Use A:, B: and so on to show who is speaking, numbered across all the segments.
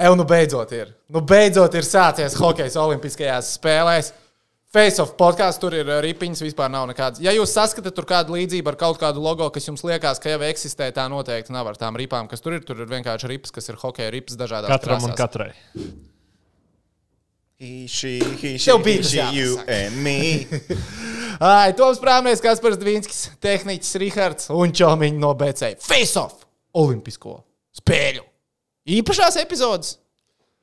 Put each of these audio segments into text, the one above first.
A: Eju, nu beidzot ir. Nu beidzot ir sācies hokejs Olimpiskajās spēlēs. Face-off podkāsts, tur ir uh, ripiņas, vispār nav nekādas. Ja jūs saskatāt tur kādu līdzību ar kaut kādu logo, kas jums liekas, ka jau eksistē, tā noteikti nav ar tām ripām, kas tur ir. Tur ir vienkārši ripas, kas ir hokeja ripas dažādās
B: Katram un
A: krāsās.
B: katrai.
C: He, she, he, she,
A: Tev
C: he,
A: bija tas
C: she, you and me.
A: Ai, Toms Prāmnieks, Kaspars Dvīnskis, tehniķis Rihards un Čomiņš no BC. Face-off! Olimpisko spēļu! Īpašās epizodes!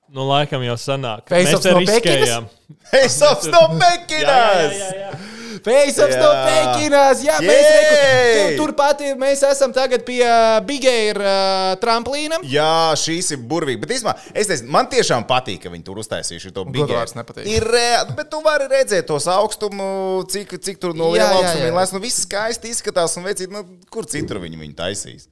B: Nu, laikam jau sanāk. Te
A: no.
C: Hey, sops no Mekinas!
A: Face-offs
C: Jā.
A: no Pekinas! Jā, mēs reku, tur, turpat ir, mēs esam tagad pie uh, Big Air uh, tramplīna.
C: Jā, šīs ir burvīgi. Bet īstenībā, es nezinu, man tiešām patīk, ka viņi tur uztaisījuši to big air. Ir reāli, bet tu vari redzēt tos augstumu, cik, cik tur no liela augstuma viņi lēs. Nu, viss skaisti izskatās un vecīt, nu, kur citur viņi viņu taisīs.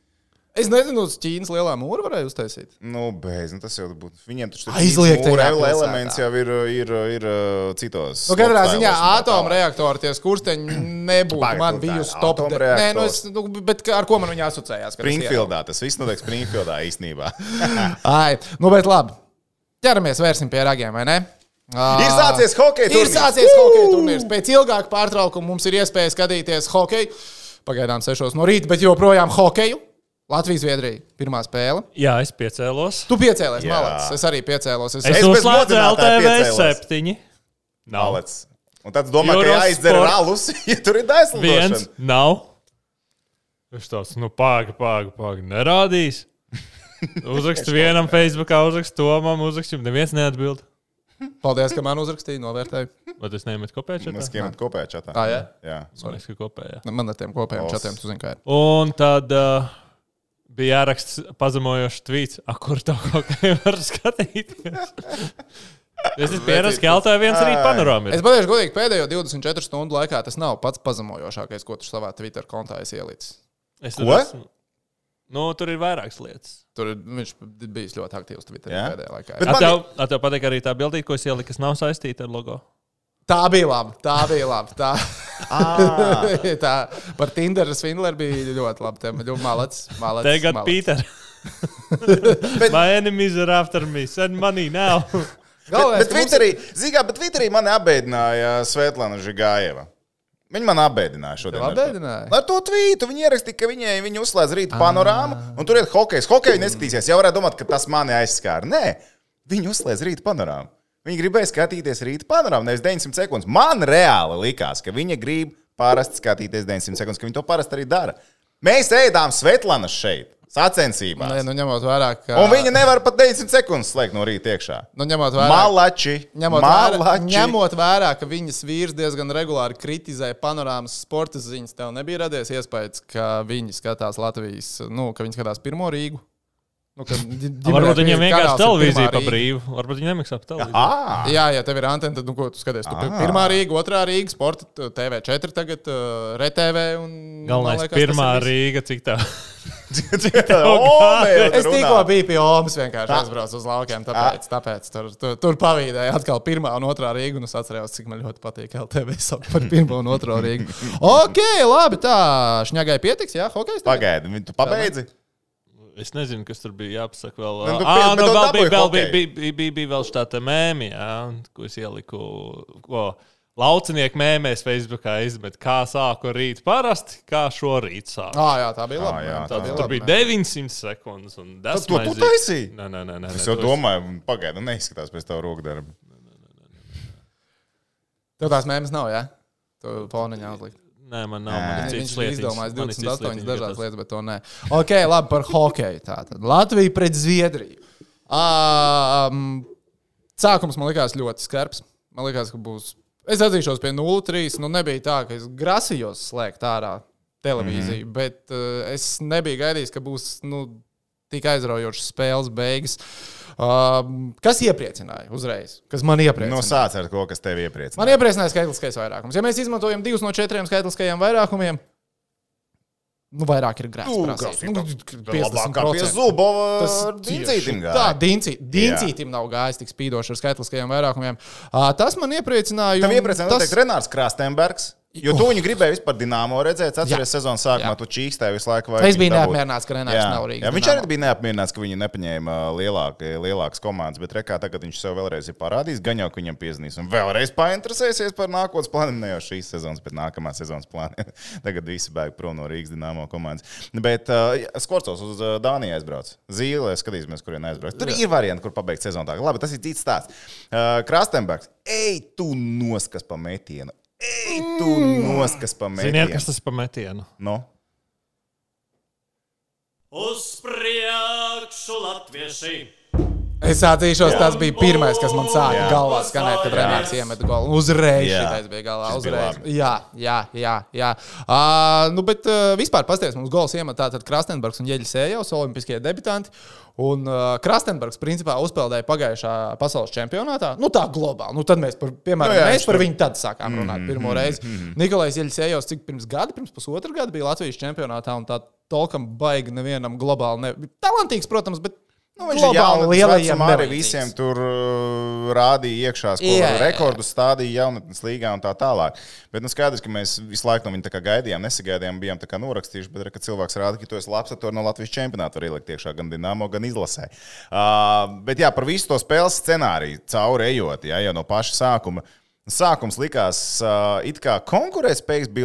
A: Es nezinu, uz Ķīnas lielā mūra varēja uztaisīt.
C: Nu, bez, nu, tas jau būtu. Viņiem taču tur
A: Aizliegtajā
C: mūra
A: pilsētā.
C: elements jau ir, ir, ir uh, citos.
A: Nu, katrā
C: stop
A: ziņā atomreaktori tie skursteņi nebūtu
C: Pagaid,
A: man
C: kur tā ir?
A: bijusi top. Nē, nu es, nu, bet ar ko man viņa asociējās?
C: Springfieldā tas viss notiek Springfieldā īstenībā.
A: Ai, nu, bet labi. Ķeramies, vērsim pie ragiem, vai ne? Ā,
C: ir sācies hockey
A: Ir
C: turnīrs.
A: sācies hokeja turnīrs. Pēc ilgāka pārtraukuma mums ir iespēja skatīties hokeju. Pagaidām 6 no rīta, bet joprojām hokeju. Latvijas-Zviedrija pirmā spēle.
B: Jā, es piecēlos.
A: Tu piecēlies, malācis. Es arī piecēlos. Es,
B: Es,
C: Es
B: es
C: bez
B: uzslēdzu LTV
C: piecēlos.
B: 7. Nav.
C: Malec. Un tad domā, ka
B: Eurosport.
C: jāizdzer alus, ja tur ir
B: Viens
C: daislidošana.
B: nav. Viņš tāds, nu, pāga, pāga, pāga, nerādīs. Uzrakstu vienam, Facebookā, uzrakstu Tomam, uzrakstu, neviens neatbild.
A: Paldies, ka man uzrakstīja, novērtēju.
B: Vai tas nemet kopējā čatā?
C: skiemam kopējā čatā.
A: Tā, jā?
C: jā.
B: Man liekas, ka kopējā.
A: Man ar tiem kopējiem
C: Os.
A: čatiem, tu zini, kā ir.
B: Un tad uh, bija jāraksta pazemojošs tvīts, kur tā kaut kā var skatīties. Es esmu pierasts, ka LTV viens rīt panorāma
A: Es pateikšu, godīgi, pēdējo 24 stundu laikā tas nav pats pazemojošākais, ko tu savā Twitter kontā esi ielicis.
B: Es
C: Ko?
B: esmu- Nu, tur ir vairākas lietas.
A: Tur viņš bijis ļoti aktīvs Twitter
C: Jā?
A: pēdējā laikā.
C: Bet
B: A
C: man
B: tev, a tev patīk arī tā bildīte, ko es ieliku, kas nav saistīta ar logo?
A: Tā bija labi. Tā bija labi. Tā,
C: Ah.
A: tā par Tinder Svindler bija ļoti labi. Tev ļoti malacis. malacis
B: Tagad. Pīter. My enemies are after me. Send money now.
C: Bet,
A: Galvenais,
C: bet,
A: mums
C: Twitterī, zīgā, bet Twitterī mani apbēdināja Svetlana Žigājeva. Viņa man apbēdināja šodien.
A: Apbēdināja?
C: Ar to tvītu viņa ierakstīja, ka viņai viņa uzslēdz rīta panorāmu, un tur ir hokejs. Hokeju neskatīsies. Jau varētu domāt, ka tas mani aizskāra. Nē, viņa uzslēdz rīta panorāmu. Viņa gribēja skatīties rīta panorāmu, nevis 900 sekundes. Man reāli likās, ka viņa grib parasti skatīties 900 sekundes, ka viņa to parasti arī dara. Mēs ēdām Svetlanas šeit, sacensībās.
A: Nē, nu ņemot vērā, ka.
C: Un viņa nevar pat 900 sekundes slēgt no rīta iekšā.
A: Nu, ņemot vērā,
C: Malači!
A: Ņemot vērā,
C: Malači!
A: ņemot vērā, ka viņas vīrs diezgan regulāri kritizē panorāmas sporta ziņas, tev nebija radies iespējas, ka viņi skatās Latvijas, nu, ka viņi skatās pirmo Rīgu. Nu, ka ģi- ģimenē
B: Varbūt
A: kanāls
B: vienkārši televīzija pa
A: Rīga.
B: brīvu. Varbūt viņi nemaksā par televīziju.
C: Ah,
A: Jā, ja tev ir antena, tad nu, ko tu skaties? Tu
C: Ah.
A: pirmā Rīga, otrā Rīga, sporta t- TV4, tagad uh, RTV. Un,
B: Galvenais,
A: liekas,
B: pirmā
A: ir viss.
B: Rīga, cik tā.
C: Ome,
A: Es tikko biju pie Omas, vienkārši
C: Tā.
A: aizbraucu uz laukiem. Tāpēc, tāpēc tur, tur, tur pavīdēja atkal pirmā un otrā Rīga. Un es atceros, cik man ļoti patīk LTV par pirmo un otro Rīgu. Ok, labi, tā šņagai pietiks, jā, hokejs.
C: Pagaidi, viņi tu pabeidzi?
B: Es nezinu, kas tur bija jāpasaka. Vēl,
C: Nu, tu
B: ah,
C: pie- bet
B: nu,
C: tu
B: vēl bija, vēl bija, bija, bija, bija, bija vēl šāda mēmija, ko es ieliku. Ko, Laucinieku mēmēs Facebookā izmet, kā sāku rīt parasti, kā šorīt sāku.
A: Ah, jā, tā bija labi.
C: Ah, jā,
A: tā
C: tā-
A: bija
B: Tur
A: labi.
B: bija 900 sekundes. my
C: tu
B: zi-
C: taisīji?
B: Nē, nē, nē. nē
C: Es
B: nē,
C: jau
B: to
C: domāju, pagaidi, nu neizskatās pēc tā rokdarba.
A: Tev tās mēmas nav, jā? Tu poniņā uzlikt.
B: Nē, man nav.
C: Nē.
B: Man
A: Viņš ir izdomājis
B: Man ir citas
A: 28
B: lietiņas,
A: dažādas lietas, bet to nē. Ok, labi par hokeju. Tātad Latvija pret Zviedriju. Um, sākums man likās ļoti skarbs. Man liekas, ka būs. Es atzīšos pie 0-3. Nu, nebija tā, ka es grasījos slēgt ārā televīziju, mm -hmm. bet uh, es nebiju gaidījis, ka būs nu, tik aizraujošas spēles beigas. Um, kas iepriecināja uzreiz? Kas man iepriecināja?
C: Nu, sāc ar to, kas tev iepriecina.
A: Man iepriecināja skaitliskais vairākums. Ja mēs izmantojam divus no četriem skaitliskajiem vairākumiem, nu, vairāk ir grāmatas.
C: Nu,
A: Nu,
C: labāk kā pie
A: 50%.
C: Zubova
A: Tas
C: Dincītim
A: Tā,
C: gāja.
A: Dincī- Dincītim nav gājis tik spīdoši ar skaitliskajiem vairākumiem. Ā, Tas man iepriecināja.
C: Tev
A: un
C: iepriecina
A: tas-
C: Renārs Krastenbergs. Jo tu viņu gribēji vispār dīnāmo redzēt, atceries sezonas sākumā,
A: Jā.
C: tu čīkstēji visu laiku. vai
A: Es biju neapmierināts, ka Renārs
C: Jā.
A: nav Rīgas
C: Jā, viņš arī bija neapmierināts, ka viņi nepaņēma lielāk, lielākas komandas, bet rekā tagad viņš sev vēlreiz ir parādījis, gan jau, ka viņam piezīmēs un vēlreiz painteresēsies par nākotnes plāniem, ne jau šīs sezonas, bet nākamās sezonas plāniem. tagad visi bēg prom no Rīgas dīnāmo komandas. Bet uh, Skorcos uz uh, Dāniju aizbrauc. Zīle, skatīsimies, kurien aizbrauc. Tur ir varianti, kur pabeigt sezonu. Labi, tas ir cits stāsts. Uh, Krastenbergs, ej, tu noskas pa metienu. Ej, tu noskas pa metienu.
B: Ziniet, kas tas par metienu?
C: No?
D: Uz priekšu latvieši!
A: Es atzīšos, tas bija pirmais, kas man sāka
C: Jā.
A: galvā skanēt, kad Renārs iemeta golu. Uzreiz
C: Jā.
A: šitais bija galvā.
C: Bija
A: Uzreiz.
C: labi.
A: Jā, jā, jā. jā. Uh, nu, bet uh, vispār pasties, mums gols iemet tātad Krastenbergs un Jeļis Ejos, olimpiskie debitanti. Un uh, Krastenbergs principā uzpeldēja pagājušā pasaules čempionātā. Nu tā globāli. Nu, tad mēs par, piemēram,
C: Nu jā,
A: mēs par viņu tad sākām runāt mm, pirmo reizi. Mm, Nikolais Jeļis Ejos, cik pirms gada, pirms pusotra gada bija Latvijas čempionātā un tā tolkam baigi nevienam globāli. Ne... Talantīgs, protams, bet
C: Nu, viņš
A: globāli lielajiem
C: arī visiem tur uh, rādīja iekšā,
A: jā.
C: rekordus stādīja jaunatnes līgā un tā tālāk. Bet nu, skaidrs, ka mēs visu laiku no viņa tā kā gaidījām, nesagaidījām, bijām tā kā norakstījuši, bet, kad cilvēks rāda, ka tu esi labs, to no Latvijas čempionāta var ielikt iekšā gan Dienāmo, gan izlasē. Uh, bet jā, par visu to spēles scenāriju cauri ejot, jā, jau no paša sākuma. Sākums likās, uh, it kā konkurētspējīgs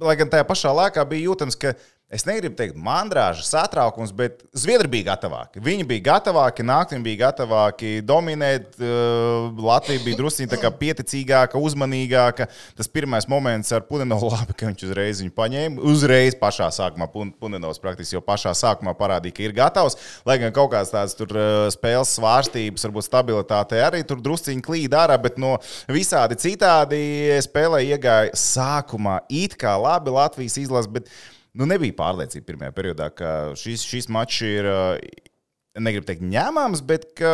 C: lai gan tajā pašā laikā bija jūtams, ka Es negribu teikt, mandrāža, satraukums, bet Zviedri bija gatavāki. Viņi bija gatavāki, nākt, viņi bija gatavāki dominēt. uh, Latvija bija druskuļi tā kā pieticīgāka, uzmanīgāka. Tas pirmais moments ar Punenovu labi, ka viņš uzreiz viņu paņēma. Uzreiz pašā sākumā Pun- Punenovs praktiski jau pašā sākumā parādīja, ka ir gatavs. Lai gan kaut kādas tādas tur, uh, spēles svārstības, varbūt stabilitāte arī tur druskuļi klīd ārā, bet no visādi citādi spēlē iegāja sākumā it kā labi Latvijas izlase. Nu, nebija pārliecība pirmajā periodā, ka šis, šis mačs ir, uh, negribu teikt, ņēmāms, bet ka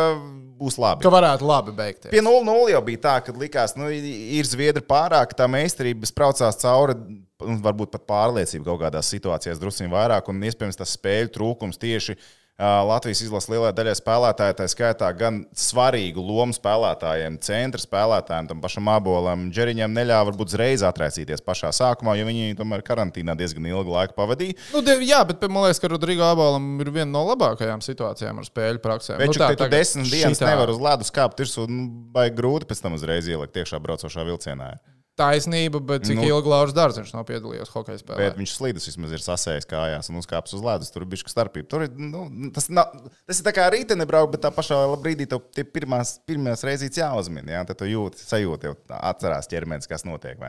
C: būs labi.
A: Ka varētu labi beigties.
C: Pie 0-0 jau bija tā, ka likās, ka nu, ir zviedri pārāk, tā meistarība spraucās cauri, un varbūt pat pārliecība kaut kādās situācijās drusku vairāk, un iespējams tas spēļu trūkums tieši ā, Latvijas izlases lielajai daļai spēlētāju, tā skaitā gan svarīgu lomu spēlētājiem, centra spēlētājiem, tam pašam abolam, Džeriņam neļāva varbūt uzreiz atraisīties pašā sākumā, jo viņi tomēr karantīnā diezgan ilgu laiku pavadīja.
A: Nu, die- jā, bet man liekas, ka Rodrigo Abolam ir viena no labākajām situācijām ar spēļu praksēm.
C: Bet,
A: nu,
C: tā,
A: tagad
C: desmit dienas
A: šitā
C: nevar uz ledus kāpt, ir nu, baigi grūti pēc tam uzreiz ielikt iekšā braucošā vilcienā.
A: Taisnība, bet cik
C: Nu.
A: ilgi Lauris Dārziņš nav piedalījies hokeja spēlē?
C: Bet viņš slīdus vismaz ir sasējis kājās un uzkāpis uz ledus. Tur bija starpība. Tur ir, nu, tas, nav, tas ir tā kā rītdiena braukt, bet tā pašā brīdī tev tie pirmās, pirmās reizes jāuzmina. Jā, tad tu jūti, sajūti, jau atcerās ķermenis, kas notiek.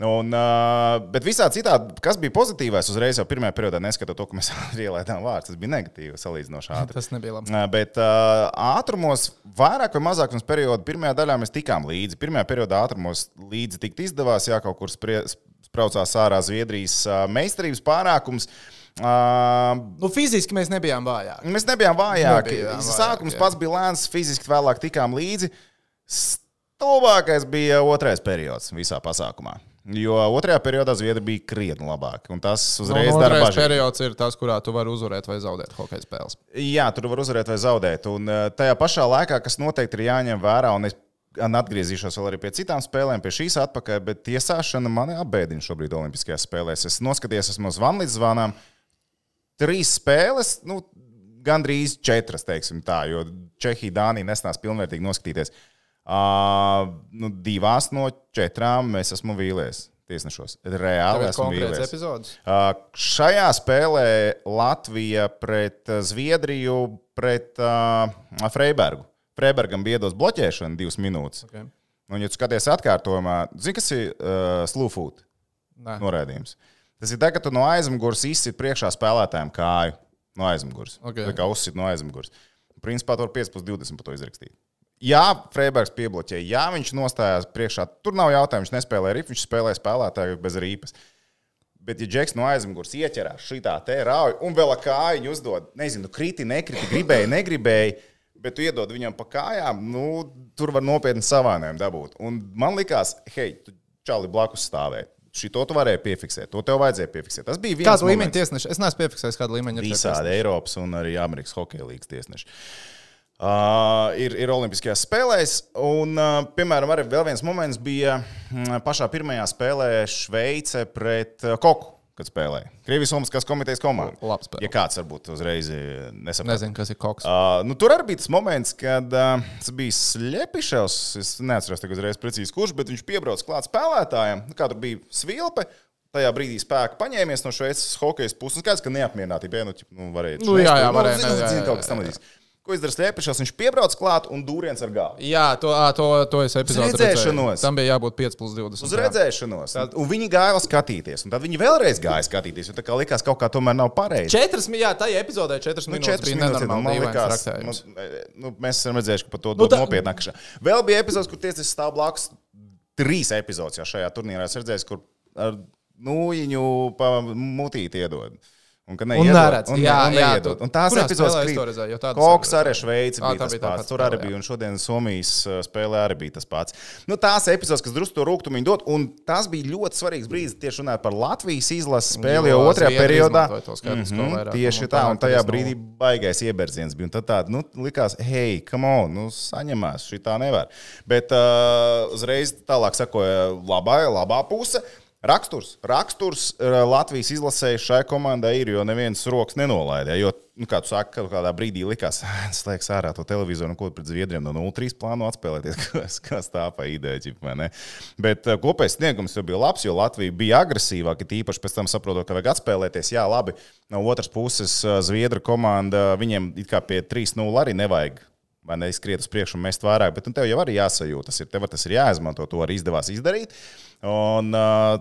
C: Un, uh, bet visā citādi, kas bija pozitīvais, uzreiz jau pirmajā periodā, neskatot to, ka mēs ielaidām vārdus, tas bija negatīvi salīdzinoši ātri.
A: Tas nebija labi.
C: Ā, Bet uh, ātrumos, vairāk vai mazāk mums periodā, pirmajā daļā mēs tikām līdzi. Pirmajā periodā ātrumos līdzi tikt izdevās, jā, kaut kur spraucās ārā Zviedrijas uh, meistarības pārākums. Uh,
A: Nu, fiziski mēs nebijām vājāki.
C: mēs nebijām vājāki.
A: Nebijām vājāki,
C: Sākums
A: jā.
C: pats bija lēns, fiziski vēlāk tikām līdzi. Stulbākais bija otrais periods visā pasākumā. Jo otrajā periodā Zviedri bija krietni labāki. un Tas uzreiz
A: otrais
C: bažas.
A: periods ir tas, kurā tu vari uzvarēt vai zaudēt hokeja spēles.
C: Jā, tur var uzvarēt vai zaudēt. Un eh, tajā pašā laikā, kas noteikti ir jāņem vērā, un es atgriezīšos vēl arī pie citām spēlēm, pie šīs atpakaļ, bet tiesāšana mani apbēdina šobrīd Olimpiskajās spēlēs. Es noskaties, esmu uz vanlīdz zvanām. Trīs spēles, nu, gandrīz četras, teiksim tā, jo Čehija, Dānija nesnās pilnvērtīgi noskatīties. Uh, nu, divās no četrām es esmu vīlies tiesnešos. Reāli
A: Tāpēc
C: esmu vīlies. Uh, šajā spēlē Latvija pret uh, Zviedriju, pret uh, Freibergu. Freibergam bija iedos bloķēšana divas minūtes.
A: Okay.
C: Un, ja tu skaties atkārtojumā, zini, kas ir uh, slūfūt norādījums? Tas ir tā, ka tu no aizmugures izsit priekšā spēlētājiem kāju no aizmugures.
A: Ok.
C: Tā kā uzsit no aizmugures. Principā tur 5,20 par to izrakstīt. Jā, Freibergs piebloķēja. Jā, viņš nostājās priekšā. Tur nav jautājumu. Viņš nespēlēja ripu, viņš spēlēja spēlētāju bez rīpas. Bet, ja Džeks no aizmugures ieķerās šitā te rauja un vēl kāju uzdod, nezinu, kriti, nekriti, gribēja, negribēja, bet tu iedod viņam pa kājām, nu, tur var nopietni savānējumu dabūt. Un man likās, hei, tu čāli blakus stāvēji. Šito tu varēji piefiksēt, to tev vajadzēja piefiksēt. Tas bija viens
A: Kādu līmeņa
C: moments.
A: tiesneši? Es neesmu piefiksējis, kādu līmeņa ir
C: Visādi. Eiropas un arī Amerikas Hokeja līnijas tiesneši. Uh, ir, ir Olimpiskajās spēlēs. Un, uh, piemēram, arī vēl viens moments bija mm, pašā pirmajā spēlē Šveice pret uh, Koku. Kad spēlēja Krievijas Olimpiskās komitejas komanda. Ja kāds varbūt uzreiz nesaprot.
A: Nezinu, kas ir koks.
C: Uh, nu, tur arī bija tas moments, kad uh, tas bija Slepešs. Es neatceros tagad uzreiz precīzi, kurš, bet viņš piebrauc klāt spēlētājiem. Nu, Kā tur bija svilpe. Tajā brīdī spēku paņēmies no Šveices hokeja puses. Un Skaidrs, ka neapmierinātība. Ja, nu, nu, varēja,
A: Nu, jā, jā,
C: nu,
A: varēja,
C: zini,
A: jā, jā, jā, jā,
C: tam
A: jā.
C: Ko izdara Slepešs? Viņš piebrauc klāt un dūriens ar galvu.
A: Jā, to, to, to es epizodē
C: redzēšanos.
A: Tam bija jābūt 5 plus 20.
C: Uz redzēšanos. Un viņi gāja skatīties. Un tad viņi vēlreiz gāja skatīties. Tā kā likās, ka kaut kā tomēr nav pareizi.
A: Četras, mi- jā, tajā epizodē 4
C: Nu,
A: minūtes
C: minūtes,
A: nenormāli
C: man
A: dīvains
C: likās,
A: traktējums.
C: nu, nu, mēs esam redzējuši, ka par to
A: Nu,
C: nu,
A: tā-
C: nopietnāk. Vēl bija epizodes, kur tiesnesis stāv blakus trīs epizodes jau šajā turnīrā. Es redzēju, kur ar nūjiņu pa mutīti iedod. Un, ka
A: Un
C: neiedod,
A: neredz.
C: un,
A: Jā,
C: un
A: jā,
C: neiedod.
A: tu-
C: Un tās epizodes, krīt.
A: to redzēju,
C: Koks
A: arī
C: arī Šveici bija
A: tā
C: tas
A: bija tā
C: pats. Tur arī
A: jā.
C: bija, un šodien Somijas spēlē arī bija tas pats. Nu, tās epizodes, kas drusku to rūkumu dod, un tas bija ļoti svarīgs brīdis tieši runājot par Latvijas izlases spēli, jo otrajā periodā.
A: skaidrisko
C: Mhm,
A: vairākumu,
C: Tieši
A: un
C: tā, un tajā
A: 3:0.
C: brīdī baigais ieberziens bija. Un tad tāda, nu, likās, hei, come on, nu, saņemās, šī tā nevar. Bet uh, uzreiz tālāk sakoja labā, labā puse. Raksturs, raksturs uh, Latvijas izlasēji šai komandai ir, jo neviens rokas nenolaida. Jo, nu, kā tu saki, kaut kādā brīdī likās, slēgs ārā to televizoru un ko pret Zviedriem no 0-3 plāno atspēlēties, kas, kas tā pa ideja, ģip, vai ne? Bet uh, kopējais sniegums jau bija labs, jo Latvija bija agresīvāka, tīpaši pēc tam saprotot, ka vajag atspēlēties. Jā, labi, no otras puses uh, Zviedru komanda, viņiem it kā pie 3-0 arī nevajag vai ne, skriet uz priekšu un mest vairāk, bet nu, tev jau arī jāsajūt. Tas ir, tev tas ir jāizmanto, to arī izdevās izdarīt. Un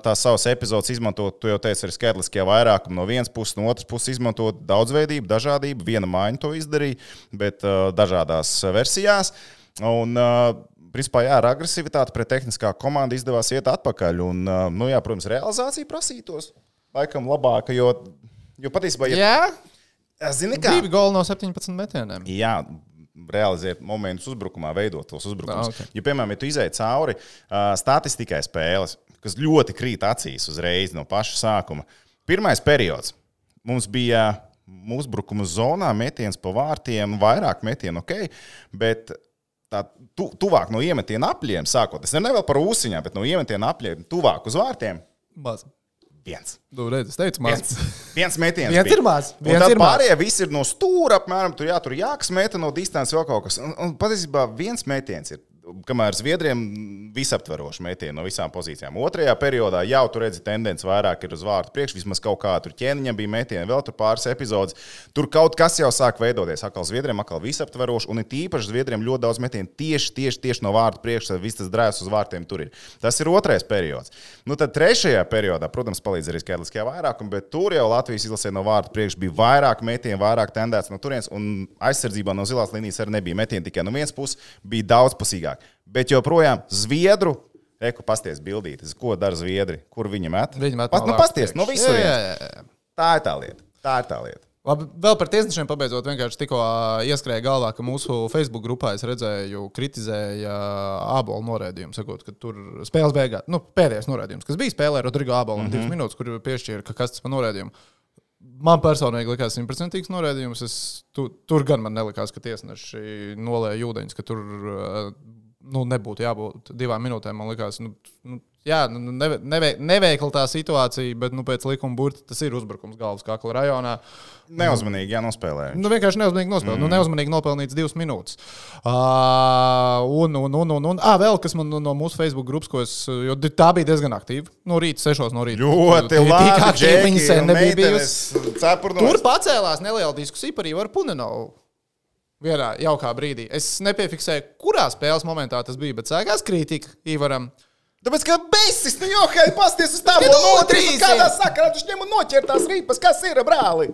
C: tās savas epizodes izmantot, tu jau teici, arī skaitliskajā vairākumā no vienas puses, no otras puses izmantot daudzveidību, dažādību. Viena maiņa to izdarīja, bet dažādās versijās. Un, Principā, jā, ar agresivitāti pret tehniskā komanda izdevās iet atpakaļ. Un, nu, jā, protams, realizācija prasītos laikam labāka, jo, jo patiesībā, ja,
A: Jā,
C: zini, kā
A: divi goli no 17 metieniem.
C: Jā, realizēt momentus uzbrukumā, veidot tos uzbrukumus.
A: Ah, ok.
C: Ja, piemēram, ja tu izēji cauri uh, statistikai spēles, kas ļoti krīt acīs uzreiz no paša sākuma, pirmais periods mums bija uzbrukuma zonā, metiens pa vārtiem, vairāk metienu, ok, bet tā tu, tuvāk no iemetiena apļiem, sākot, es nevaru par ūsiņām, bet no iemetiena apļiem, tuvāk uz vārtiem,
A: Maz.
C: Viens.
A: Nu, redz, es teicu, maz.
C: Viens, viens metiens.
A: Viens
C: bija.
A: ir maz, viens
C: tad
A: ir
C: pārējie visi ir no stūra, apmēram tur, jā, tur jākas meta no distances vēl kaut kas. Un, un patiesībā viens metiens ir. Kamēr Zviedriem visaptveroši metieni no visām pozīcijām. Otrajā periodā jau tur redzi tendence vairāk ir uz vārtu priekš, vismaz kaut kā tur ķēniņam bija metieni, vēl tur pāris epizodes. Tur kaut kas jau sāk veidoties. Atkal Zviedriem, atkal visaptveroši, un ir tīpaši Zviedriem ļoti daudz metienu tieši, tieši, tieši no vārtu priekšā. Viss tas drēs uz vārtiem tur ir. Tas ir otrais periods. Nu, tad trešajā periodā, protams, palīdz arī skaitliskajā vairākumā, bet tur jau Latvijas izlasē no vārtu priekšā bija vairāk metienu, vairāk tendēts no turienes, un aizsardzībā no zilās līnijas arī nebija metieni tikai no vienas puses, bija daudzpusīgāk. Bet joprojām Zviedru. Eku pasties bildītis, ko dara Zviedri, kur viņi met.
A: Viņi met
C: Pas,
A: no
C: nu, pasties, no
A: priekš.
C: visurienes.
A: Jā, jā, jā.
C: Tā ir tā lieta. Tā ir tā lieta.
A: Labi, vēl par tiesnešiem pabeidzot, vienkārši tikko ieskrēja galvā, ka mūsu Facebook grupā es redzēju, kritizēja ābolu norādījumu, sakot, ka tur spēles beigās, nu, pēdējais norādījums, kas bija spēlē Rodrigo Ābolam, mm -hmm. divas minūtes, kur piešķīra, ka kas tas par norādījumu. Man personīgi likās simtprocentīgs norādījums. Es, tu, tur gan man nelikās, ka tiesneši nolēja ūdeņus, ka tur nu, nebūtu jābūt divām minūtēm. Man liekas, nu, nu, jā, nu, nu, neve, neve, neveikla tā situācija, bet nu, pēc likuma burta tas ir uzbrukums galvas kakla rajonā.
C: Neuzmanīgi jānospēlē.
A: Nu, vienkārši neuzmanīgi nospēlēt. Mm. Nu, neuzmanīgi nopelnīts divas minūtes. Uh, un, un, un, un, un ah, vēl kas man no- mūsu Facebook grupas, ko es. Tā bija diezgan aktīva. No rīta, sešos no rīta.
C: Ļoti labi.
A: aktīvi viņa sen nebija bijusi. Tur
C: Cepurnos.
A: pacēlās neliela diskusija par Ivaru Punenovu. Vienā jaukā brīdī. Es nepiefiksēju, kurā spēles momentā tas bija, bet sākās kritika Ivaram.
C: Tāpēc, ka besis, nu jau kā pasties uz tām monētām,
A: notrīsi.
C: kādā sakarā viņš ņem un noķertās rīpas, kas ir brāli.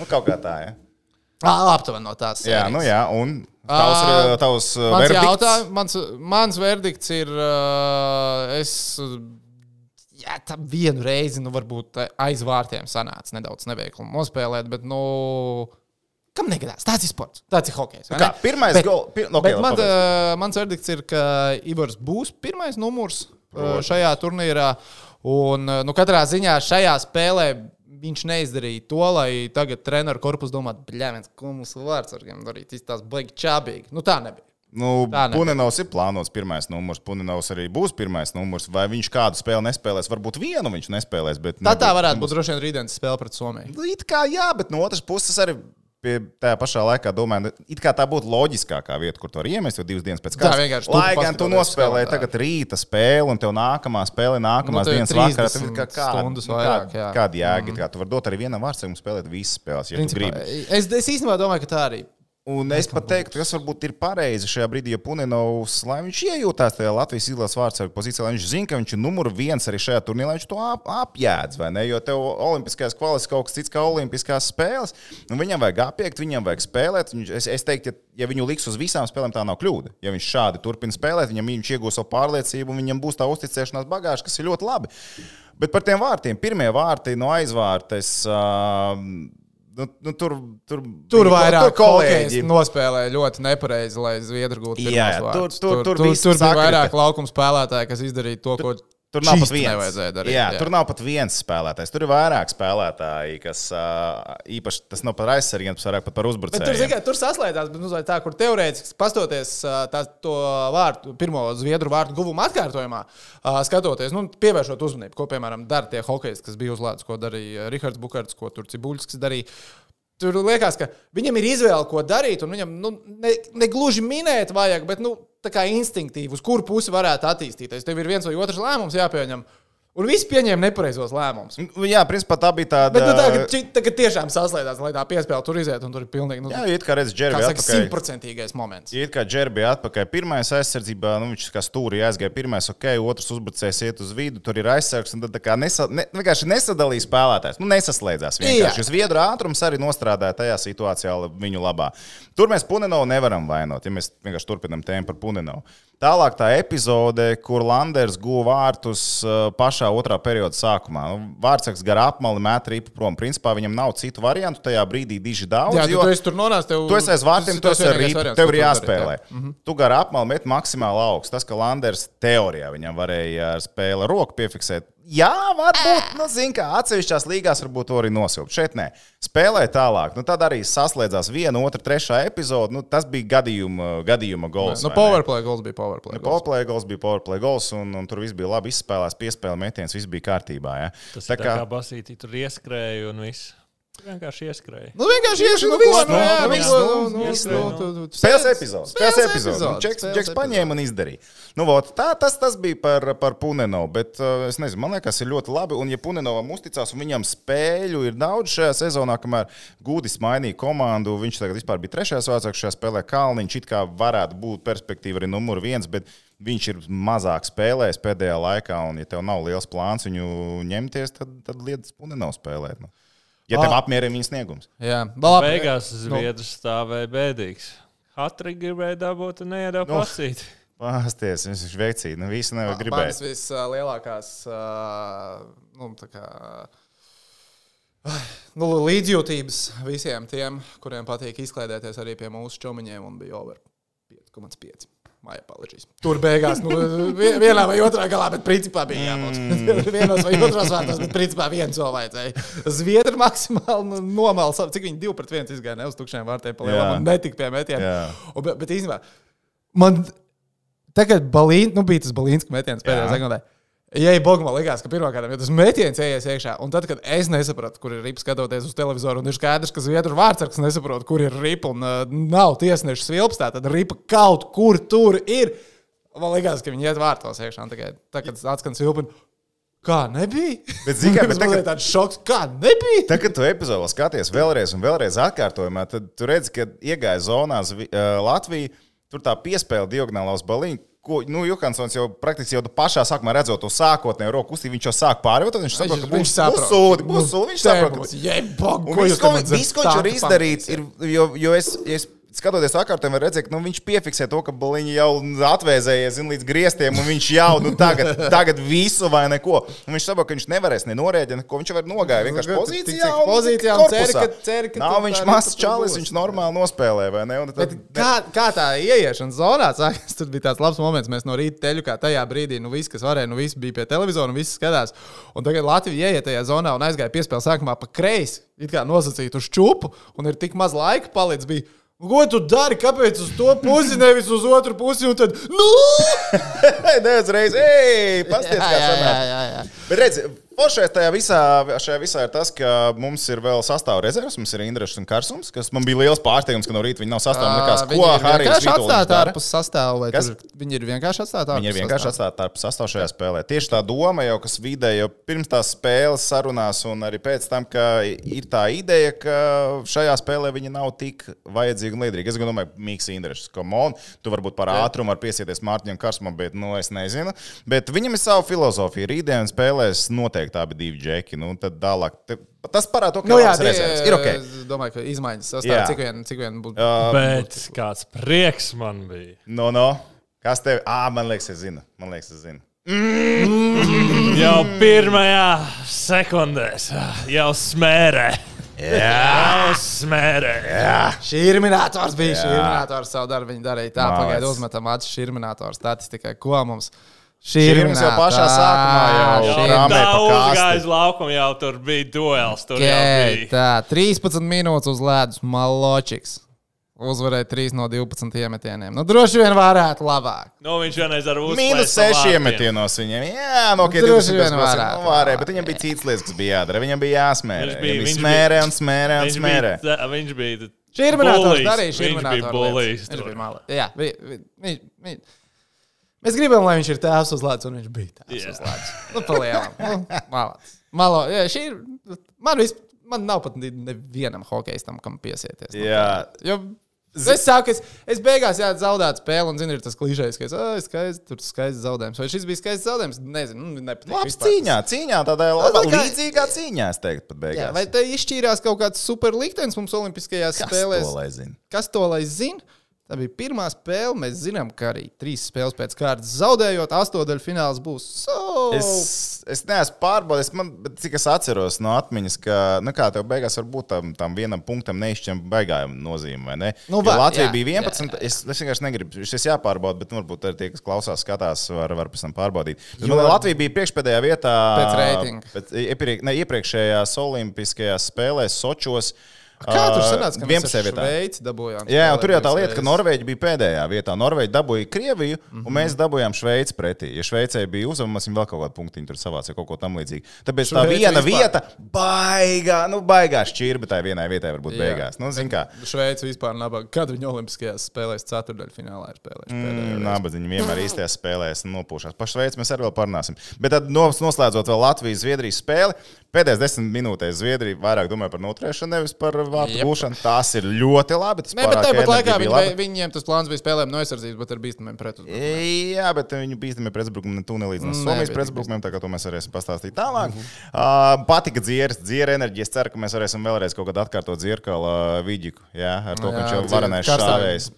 C: Nu, kaut kā tā, ja.
A: Aptuveni no tās.
C: Jā,
A: sērijas.
C: nu jā, un tavs,
A: Ā,
C: tavs uh,
A: Mans,
C: verdikts?
A: jautā, mans, mans verdikts ir, uh, es uh, jā, tā vienu reizi, nu, varbūt uh, aiz vārtiem sanāca nedaudz neveiklumu nospēlēt, bet, nu, kam negadās? Tas ir sports, tas ir hokejs.
C: Nu kā, pirmais
A: Bet-
C: gol- pir-
A: Bet
C: ok, labi,
A: man, uh, mans verdikts ir, ka Ivars būs pirmais numurs uh, šajā turnīrā. Un, uh, nu, katrā ziņā šajā spēlē viņš neizdarīja to, lai tagad treneru korpus domātu, bļāviens, ko mums vārdsargiem darīt. Tas tās baigi čābīgi. Nu tā nebija.
C: Nu,
A: Tā ne.
C: Punenovs ir plānots pirmais numurs. Punenovs arī būs pirmais numurs. Vai viņš kādu spēli nespēlēs? Varbūt vienu viņš nespēlēs. Bet
A: Tā tā
C: nebūs-
A: varētu būt droši vien rītdienas spēle pret Somiju.
C: It kā jā, bet no otras puses arī. Pie tajā pašā laikā domāju, nu, it kā tā būtu loģiskākā vieta, kur to var iemest, jo divas dienas pēc
A: Tā
C: kārtas.
A: vienkārši
C: Lai gan tu nospēlēji tagad rīta spēli, un tev nākamā spēle, nākamās
A: Nu,
C: dienas vakarā,
A: 30
C: tad kā, kā,
A: stundas
C: nu,
A: vairāk,
C: kā,
A: jā.
C: kāda jēga? Mm. Tu vari dot arī vienam vārdsargam spēlēt visas spēles, ja tu
A: Principā,
C: gribi.
A: es, es īstenībā domāju, ka tā arī.
C: Un es pat teiktu, kas varbūt ir pareizi šajā brīdī, ja Punenovs, lai viņš iejūtās tajā Latvijas izlases vārdsargu pozīcijā, lai viņš zina, ka viņš ir numur viens arī šajā turnīrā, viņš to ap, apjēdz, vai ne? Jo tev olimpiskās kvalitātes kaut kas cits kā olimpiskās spēles, un viņam vajag apiekt, viņam vajag spēlēt. Viņš- Es, es teiktu, ja, ja viņu liks uz visām spēlēm, tā nav kļūda. Ja viņš šādi turpina spēlēt, viņam viņš iegūs savu pārliecību, un viņam būs tā uzticēšanās bagāža, kas ir ļoti labi. Bet par tiem vārtiem, pirmie vārti no aizvārtes. Uh, Nu, nu, tur, tur,
A: Tur vairāk
C: tur kolēģi.
A: nospēlēja ļoti nepareizi, lai Zviedri gūtu pirmos
C: tur-
A: vārdus.
C: tur- tur
A: tur,
C: viss
A: tur bija vairāk laukuma spēlētāji, kas izdarīja to, ko
C: Tur nav pat
A: čist
C: viens.
A: nevajadzēja darīt.
C: jā, jā. Tur nav pat viens spēlētājs. Tur ir vairāk spēlētāji, kas īpaši tas nav par aizsargiem, tas vairāk pat par
A: Bet tur,
C: uzbrucējiem.
A: zini, kā, tur saslēdzās, bet nu, vai tā, kur teorētiski pastoties tā, to vārtu, pirmo zviedru vārtu guvumu atkārtojumā, skatoties, nu, pievēršot uzmanību, ko, piemēram, dara tie hokeji, kas bija uz ledus, ko darīja Rihards Bukārts, ko tur Cibuļskis darīja. Tur liekas, ka viņam ir izvēle, ko darīt, un viņam nu, ne, ne gluži minēt, vajag, bet nu, tā kā instinktīvi, uz kuru pusi varētu attīstīties. Tev ir viens vai otrs lēmums jāpieņem, un visi pieņēma nepareizos lēmumus.
C: Jā, principā tā bija tāda.
A: Bet nu, tagad, tagad tiešām saslēdzās, lai tā piespēle tur iziet, un tur ir pilnīgi nu,
C: Jā, it kā redz,
A: kā
C: Džervi
A: saka,
C: atpakaļ.
A: simtprocentīgais moments.
C: It kā Džerbi bija atpakaļ. Pirmais aizsardzībā, nu, viņš kā stūrī aizgāja. Pirmais, ok, otrs uzbrucējs iet uz vidu, tur ir aizsargs. un Tad tā kā nesa, ne, vienkārši nesadalīja spēlētājs. Nu, nesaslēdzās. Vienkārši Zviedru ātrums arī nostrādāja tajā situācijā viņu labā. Tur mēs Punenovu nevaram vainot, ja mēs vienkārši turpinām tēmu par Punenovu. Tālāk tā epizode, kur Landers guva vārtus uh, pašā otrā perioda sākumā. Nu, Vārtsargs gar apmali met ripu prom. Principā viņam nav citu variantu tajā brīdī diži daudz.
A: Jā,
C: jo-
A: tu, esi tur nonācis. Tev,
C: Tu esi aiz vārtiem, tu
A: tas
C: esi ar
A: variants,
C: Tev ir jāspēlē.
A: jā.
C: Tu gar apmali met maksimāli augstu. Tas, ka Landers teorijā viņam varēja ar spēli roku piefiksēt. Jā, varbūt, nu, zin, kā atsevišķās līgās varbūt to arī nosilpt. Šeit nē, spēlēja tālāk. Nu, tad arī saslēdzās viena, otra, trešā epizode. Nu, tas bija gadījuma, gadījuma gols.
A: Nu, powerplay goals bija powerplay. goals.
C: Powerplay goals bija powerplay goals, un, un tur viss bija labi izspēlēts, piespēle metiens, viss bija kārtībā. Ja?
B: Tas
C: Tā
B: tā kā, kā basītī tur ieskrēja un viss. Vienkārši ieskrēja.
A: Nu, vienkārši nu, nu,
C: nu, nu,
A: nu,
C: nu,
A: nu, nu,
B: nu.
A: tu-
C: Spēles epizode. Spēles epizode. Džeks, Džeks paņēma un izdarīja. Nu, vot, tā, tas, tas bija par, par Punenovu. Bet uh, es nezinu, man liekas, ir ļoti labi. Un, ja Punenovam uzticās, un viņam spēļu ir daudz šajā sezonā, kamēr Gudis mainīja komandu, viņš tagad vispār bija trešais vārdsargs šajā spēlē. Kalniņš it kā varētu būt perspektīva arī numur viens. Bet Viņš ir mazāk spēlējis pēdējā laikā, un, ja tev nav liels plāns viņu ņemties, tad, tad lietas Punenovs spēlēt. Nu. Ja tev
A: Ah.
C: apmierina viņa sniegums.
A: Jā, labi.
B: Beigās
A: Nu,
B: Zviedrs stāvēja bēdīgs. Hatrīgi gribēja dabūt un neiedāvā
C: Nu,
B: pasīt.
C: Pasties, viņš ir veicīgi. Nu, visi nevar gribēt.
A: vislielākās nu, tā kā, nu, līdzjūtības visiem tiem, kuriem patīk izklaidēties arī pie mūsu čomiņiem, un bija over 5,5. Maija paličīs. Tur beigās, nu, vi- vienā vai otrā galā, bet principā bija jābūt.
C: Mm.
A: Vienos vai otros vārtos, bet principā viens vēl vajadzēja. Zviedri maksimāli nu, nomāla savu, cik viņi divi pret viens izgāja ne uz tukšiem vārtiem, pa
C: Jā.
A: lielam, un netika pie. Un, bet, bet īstenībā, man tagad balīn, nu, bija tas balīns, ka metiens pēdējā
C: Jā.
A: sekundē. Ja ir Bogma, likās, ka pirmkārt jau tas metiens ienāks iekšā, un tad, kad es nesapratu, kur ir ripa, skatoties uz televizoru, un ir skaidrs, ka Zviedru vārdsargs nesaprot, kur ir ripa, un uh, nav tiesneša svilpstā, tad ripa kaut kur tur ir. Man liekas, ka viņi iet vārtos iekšā, tikai tā, kad atskan svilpina. Kā nebija?
C: Bet, zini kā, bet tagad-
A: tāds šoks, kā nebija.
C: Tad, kad tu epizodē skaties vēlreiz un vēlreiz atkārtojumā, tad tu redzi, ka iegāja zonā uh, Latvija. Tur tā piespēle diagonālā uz balīņu. Ko, nu, Juhansons jau praktiski jau pašā sākumā redzot to sākotnējo roku kustību, viņš jau sāk tad viņš saprot, ka būs būs sūdi, būs sūdi. Viņš saprot, ka Un
A: ko
C: viss, ko, viņš var izdarīt, ir, jo, jo es, es skatoties atkārtotiem, var redzēt, ka nu, viņš piefiksē to, ka Baliņš jau atvēzējies zin, līdz griestiem, un viņš jau nu, tagad, tagad visu vai neko. Un viņš saprot, ka viņš nevarēs ne norēģēt, neko. Viņš var vienkārši
A: Nu,
C: pozīcijā.
A: tik- tik
C: un
A: pozīcijā un cer, ka- cer, ka
C: Nav viņš mazs čalis, viņš normāli nospēlē, tad,
A: Bet kā, kā tā ieiešanas zonā sākās? Tur bija tāds labs moments. Mēs no rīta teļu, kā tajā brīdī, nu viss, kas varēja, nu viss bija pie televizora, un viss skatās. Un tagad Latvija ieiet tajā zonā un aizgāja piespēlēt sākumā pa kreisi, it kā nosacīt uz čupu, un ir tik maz laika palicis. Bija. Ko tu dari? Kāpēc uz to pusi, nevis uz otru pusi? Tad, nu!
C: Neviens reiz, ej, pasties, kā sanāk. Bet redz, foršais tajā visā, šajā visā ir tas, ka mums ir vēl sastāvā rezerves, mums ir Indrišs un Karsums, kas man bija liels pārsteigums, ka no rīta viņi nav sastāvā. Likās,
A: Viņi
C: ko
A: ir
C: Harijs
A: atstāti
C: dara?
A: ārpus sastāvā, viņi ir vienkārši atstāti ārpus
C: Viņi ir vienkārši atstāti tādu sastāvu šajā spēlē. Tieši tā doma jau, kas vidē, jau pirms tās spēles sarunās, un arī pēc tam, ka ir tā ideja, ka šajā spēlē viņi nav tik vajadzīgi un liederīgi. Es domāju, Mikls Indrišs, komon, tu varbūt par ātrumu var piesieties Mārtiņam Karsmam, bet, nu, es nezinu. Bet viņam ir sava filozofija. Rītdienas spēlēs noteikti abi divi džeki. Nu, tad tālāk. Te- Tas parāda to, ka
A: Nu, jā, tie,
C: ir ok.
A: Es domāju, ka izmaiņas
C: Jā.
A: sastāvā cik vien, cik vien būtu.
C: Uh,
B: Bet kāds prieks man bija.
C: no, no. Kas tev? Ah, man liekas, es zinu. Man liekas, es zinu.
B: Jau pirmajā sekundē, jau smērē. Jā, smērē.
A: Šī ir minētājs, bija šī ir minētājs. Savu darbu viņi darīja tā,
C: Malec.
A: pagaidu uzmetam acis. Šī ir minētājs statistikai, ko mums. Šī
C: Šī ir mums jau pašā sākumā jau
B: Jau tā
C: kāsti.
B: uzgāja uz laukumu, jau tur bija duels. Tur jau
A: Okay,
B: bija.
A: tā, 13 minūtes uz ledus. Maločiks. Uzvarēja 3 no 12 iemetieniem. Nu, droši vien varētu labāk.
B: Nu, viņš vienreiz ar uzspēju.
C: Mīnus 6 iemetienos viņam. Jā, no
A: Droši
C: 20
A: vien
C: varētu.
A: varētu.
C: varēja, bet viņam bija citas lietas, kas bija jādara. Viņam bija jāsmērē.
B: Viņš
C: Viņš
B: bija-
C: bija
B: viņš
C: smērē
B: bija-
C: un smērē un
B: Viņš
C: smērē.
B: bija, tā- viņš bija
A: Šī ir minētājs,
B: bullijs.
A: darīja šī ir
B: Viņš bija
A: minētājs.
B: bullijs.
A: Viņš bija malā. Mēs gribam, lai viņš ir tēvs uz ledus, un viņš bija tēvs
B: Jā.
A: uz ledus. Nu, palielam. Nu, malāts. Malo, jā, šī ir. Man, vis, man nav pat nevienam hokeistam, kam piesieties. nu,
C: Jā.
A: Jo es saku, es, es beigās jā, zaudēju spēli, un, zini, ir tas klišejs, ka es "Ā, skaisti, tur skaists zaudējums. Vai šis bija skaists zaudējums? Nezinu, nu, nepatīk. Vispār.
C: cīņā, cīņā, tādā labā,
A: kā-
C: līdzīgā cīņā, es teiktu, pat
A: Jā,
C: beigās.
A: vai te izšķīrās kaut kāds super liktenis mums Olimpiskajās
C: Kas
A: spēlēs?
C: to?
A: Kas to lai zina? Tā bija pirmā spēle. Mēs zinām, ka arī trīs spēles pēc kārtas zaudējot, astotdaļu fināls būs. So...
C: Es, es neesmu pārbaudījis, man, bet cik es atceros no atmiņas, ka, nu, kā tev beigās var būt tam, tam vienam punktam neizšķiram baigājuma nozīme, ne?
A: Nu,
C: Jo
A: var,
C: Latvija
A: jā,
C: bija
A: jā,
C: 11. Es, es vienkārši negribu, šis jāpārbauda, bet nu, varbūt arī tie, kas klausās, skatās, var, var pēc tam pārbaudīt. Bet, man, Latvija bija priekšpēdējā vietā
A: Pēc reitinga.
C: iepriek, ne, iepriekšējās Olimpiskajās spēlēs Sočos.
A: Kā tur sanāca, ka mēs
C: 11. vietā.
A: Šveici dabūjām?
C: Jā, un tur jau tā lieta, ka Norvēģija bija pēdējā vietā. Norvēģija dabūja Krieviju, mm
A: Mhm.
C: -hmm. un mēs dabūjām Šveici pretī. Ja Šveicē bija uzvarams, viņi vēl kaut kādu punktu tur savāca, kaut ko tam līdzīgu. Tāpēc tā
A: Šveice
C: viena
A: vispār.
C: vieta, baigā, nu, baigā šķirba tai vienai vietai var būt
A: Jā.
C: beigās. Nu.
A: Šveice vispār nabaga. Kad viņi Olimpiskajās spēlēs ceturdaļfinālā ir spēlējuši?
C: Mm, Nabadzi viņi vienmēr īstajās spēlēs nopūšās. Par Šveici mēs arī vēl parunāsim. Bet tad nos- noslēdzot vēl Latvijas-Zviedrijas spēli, pēdējās desmit minūtēs Zviedrija vairāk domāja par noturēšanu, nevis par vārtu gūšanu. Tas ir ļoti labi. tas
A: Nē, bet tāpat laikā viņi,
C: laba.
A: viņiem tas plāns bija spēlēm no aizsardzības, bet ar bīstamiem pretuzbrukумiem.
C: Jā, bet viņu bīstamie pretuzbrukumi tu nelīdzinās
A: Nē,
C: Somijas pretuzbrukumiem, tā kā to mēs varēsim pastāstīt tālāk. Uh, patika dzieras, dziera enerģija. Es ceru, ka mēs varēsim vēlreiz kaut kad atkārtot dzirkala Viģiku. Jā, ar to, ka viņš jau varenais šāvējs.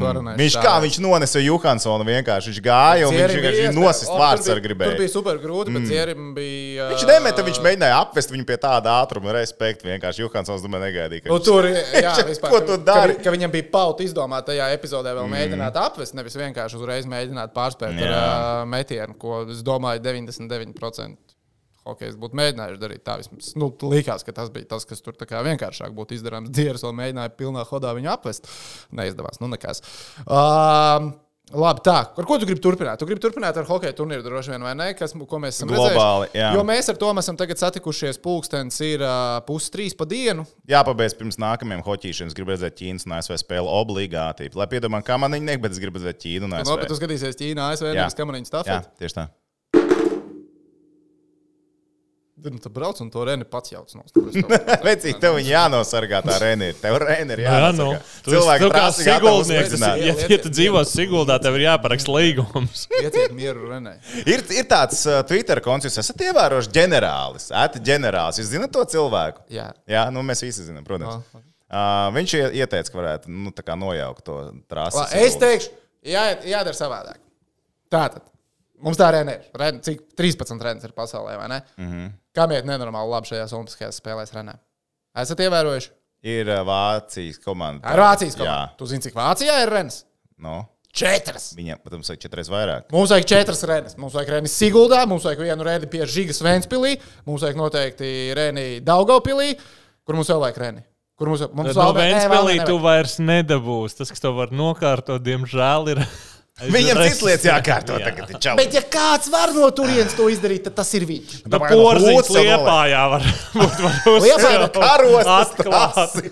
A: Varenais
C: Viņš kā viņš nonesa Johansonu vienkārši. Viņš gāja un viņš vienkārši nosist vārds ar gribēju.
A: Tur bija super grūti, bet Dzierim bija.
C: Viņš nemeta, viņš mēģināja apvest viņu pie tāda ātruma, respekta. Vienkārši Johansons domāju negaidīja. ka
A: Nu, tur, jā, vispār,
C: Ko
A: ka-
C: tu
A: ka,
C: dari?
A: vi- ka viņam bija pauta izdomāt tajā epizodē vēl mēģināt apvest, nevis vienkārši uzreiz mēģināt pārspēt ar
C: Jā.
A: uh, metienu, ko es domāju 99% hokejs būtu mēģinājuši darīt. Tā vismaz nu, likās, ka tas bija tas, kas tur vienkāršāk būtu izdarāms. Dieras vēl mēģināja pilnā hodā viņu apvest. Neizdevās, nu nekas. Um, Labi, tā. Ar ko tu gribi turpināt? Tu gribi turpināt ar hokeja turnīru, droši vien, vai ne? Kas, ko mēs esam
C: Globāli, jā.
A: redzējuši? Jo mēs ar to esam tagad satikušies. Pūkstens ir uh, pustrīs pa dienu.
C: Jāpabeidz pirms nākamajiem hoķīšiem. Es gribu redzēt Ķīnas un ASV spēli obligāti. Lai piedomā, kā man viņa nāk, bet es gribu redzēt Ķīnu un
A: No,
C: ASV.
A: bet tu skatīsies Ķīnā, ASV,
C: Jā.
A: nevis kamaniņu
C: Jā,
A: stāvot.
C: tieši tā.
A: Nu, tu brauc un to Reni pats jauc no
C: Vecīt, tev viņa jānosargā tā Rēna. Tev Rēna ir
B: Jā, nu,
C: jānosargā.
B: tu esi-
C: Cilvēki
B: kā
C: uzspridzināt.
B: ja, ja tu dzīvo Siguldā, tev ir jāparaksta līgums.
A: Ieciet mieru Renē.
C: Ir, ir tāds uh, Twitter konts, jūs esat ievērojuši ģenerālis. Ēti ģenerālis. Jūs zinat to cilvēku?
A: Jā.
C: Jā, nu mēs visi zinām, protams.
A: No.
C: Uh, viņš ie- ieteica, ka varētu nu, tā kā nojaukt to trasi.
A: Es teikšu, jā, jādara savādāk. Tātad, mums tā arēna ir. Ren, cik 13 reizes ir pasaulē, vai ne? Mm
C: Mhm.
A: -hmm. Kam iet nenormāli labi šajās Olimpiskajās spēlēs Renē? Esat ievērojuši?
C: Ir Vācijas komanda.
A: Ar Vācijas
C: Jā,
A: komandu. Tu zini, cik Vācijā ir Rens?
C: no.
A: Četras.
C: Viņam, protams, ir četras vairāk.
A: Mums vajag četras reizes. Mums vajag reni Siguldā, mums vajag vienu reizi pie Žigas Vēnspilī, mums vajag noteikti reni Daugopilī. Kur mums vēl vajag reni? Kur mums, mums
B: No
A: vēl-
B: Vēnspēlī
A: nevajag.
B: tu vairs nedabūsi. Tas, kas tev var nokārtot, diemžēl ir.
C: Viņam
B: aiz
C: cits lietas jākārto.
B: Jā.
C: Tagad, čau.
A: Bet, ja kāds var no turienes to izdarīt, tad tas ir viņš.
B: Nu,
C: Domāju,
B: porziņš
C: lūdzu, vēl
B: liepājā var būt. var
A: Liepājā
B: uzcelt.
C: Karostas
B: Atklāt.
C: trasi.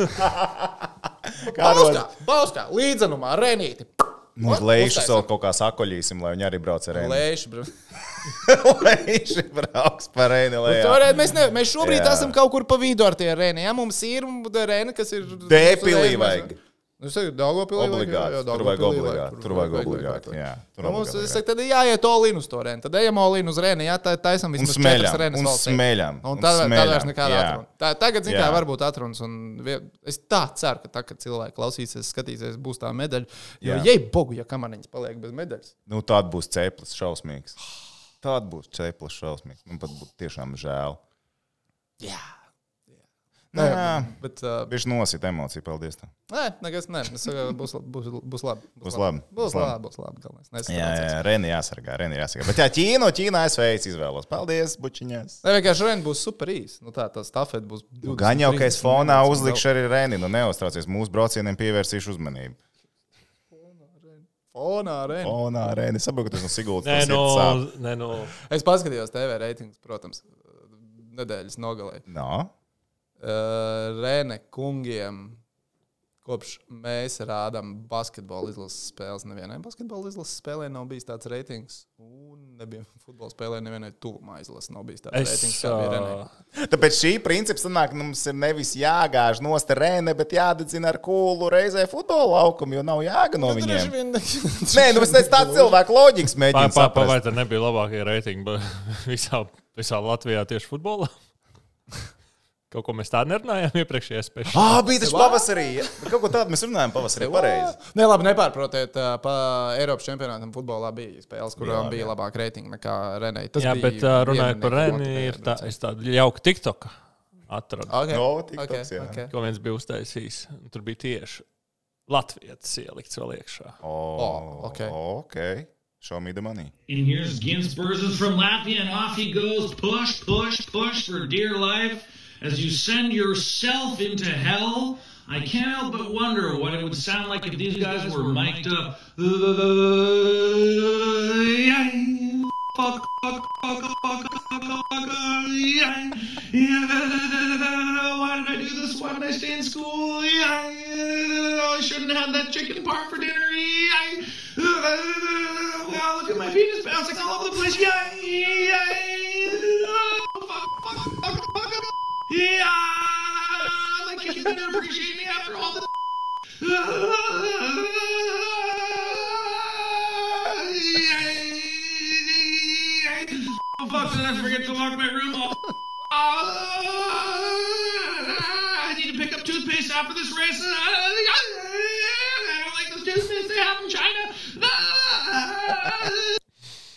A: Bauskā, Bauskā, līdzenumā, Renīti.
C: Mums lēšas vēl kaut kā sakoļīsim, lai viņi arī brauc ar Reini.
A: Lēši, bro.
C: Lēši brauks par Reini.
A: Nu, mēs, ne, mēs šobrīd
C: Jā.
A: Jā. esam kaut kur pa vidu ar tie rēni. Ja mums ir rēni, kas ir.
C: Dēpilī vajag.
A: Nu, es Daugopilī vajag.
C: Obligāti. Tur vajag obligāti. Tur vajag obligāti. Jā, tur
A: mums,
C: obligāti.
A: es saku, tad ir jāiet olīnu uz to rēni. Tad ejam olīnu uz rēni, jā, tā taisam
C: Un
A: vismaz četras rēnas
C: un smeļam,
A: Un tad, vairs nekāda
C: jā.
A: atruna. Tā, tagad, zin kā,
C: Jā.
A: varbūt atrunas. Un es tā ceru, ka tā, kad cilvēki klausīsies, skatīsies, būs tā medaļa. Jo,
C: Jā.
A: jei, bogu, ja kamaniņas paliek bez medaļas.
C: Nu, tāda būs ceplis šausmīgs. Tāda būs ceplis šausmīgs. Man pat būtu tiešām žēl.
A: Jā.
C: Nu,
A: Nē,
C: jā.
A: bet, uh,
C: Bieži nosit emociju, paldies. Tev.
A: Nē, nekas, nē, es saku, būs, būs, būs labi.
C: Būs labi,
A: Būs
C: būs
A: labi,
C: labi.
A: būs labi.
C: Jā, jā, Reni jāsargā, Reni jāsargā. Bet jā, Ķīna, Ķīna es veids izvēlos. Paldies, bučiņās.
A: Nē, vienkārši Rēna būs super īsa. Nu, tā tā stafete būs. 20,
C: Gan jau, ka es
A: 30
C: fonā uzlikšu arī Reni. Nu, neuztraucies, mūsu braucieniem pievērsīšu uzmanību.
A: Fonā Rēna.
C: Fonā, Reni, saprotu, ka tas no Siguldas.
B: Nē, no, nē, no.
A: Es paskatījos TV reitingus, protams, nedēļas nogalē.
C: No?
A: Uh, Rēne kungiem. Kopš mēs rādām basketbola izlases spēles, nevienai basketbola izlases spēlē nav bijis tāds reitings. Un nebija futbola spēlē, nevienai tuvumā izlases nav bijis tāds
B: Es,
A: reitings. kā bija Renē.
C: Tāpēc šī principa sanāk, ka mums ir nevis jāgāž no stūra, bet jādedzina ar kūlu reizē futbola laukumu, jo nav jāga no viņiem. Nē, nu teicu, tāds cilvēku loģikas mēģina
B: Pār, pār, vai tā nebija labākie reitingi visā, visā Latvijā tieši futbolā? Kaut ko mēs tādu nerunājām iepriekšējā spēlē.
C: Ah, bija tas pavasarī. Kaut ko tādu mēs runājām pavasarī. Pareizi.
A: Nē, labi, nepārprotiet. Pa Eiropas čempionātam futbolā bija spēles, kurām bija
C: jā.
A: labāka reitinga nekā Renē.
B: Jā, bet uh, runājot par Reni, ir tā, es tādu jauku TikTok atradu,
A: Okay.
C: No, TikToks, jā.
A: okay.
B: ko viens bija uztaisījis. Tur bija tieši Latvijas ielikts vēl iekšā.
C: Oh,
A: ok.
C: ok. Show me the money.
E: And here's Ginsburgers from Latvia, and off he goes. Push, push, push for dear life as you send yourself into hell. I can't help but wonder what it would sound like if these guys were mic'd up. Why did I do this? Why did I stay in school? I shouldn't have that chicken parm for dinner. Well, look at my penis bouncing all over the place. Fuck, fuck, fuck, fuck, fuck. Yeah, my kids didn't appreciate me after all the. Oh, fuck, did I forget to lock my room? Oh, I need to pick up toothpaste after this race. Uh, I don't like this toothpaste they have in China.
A: Uh,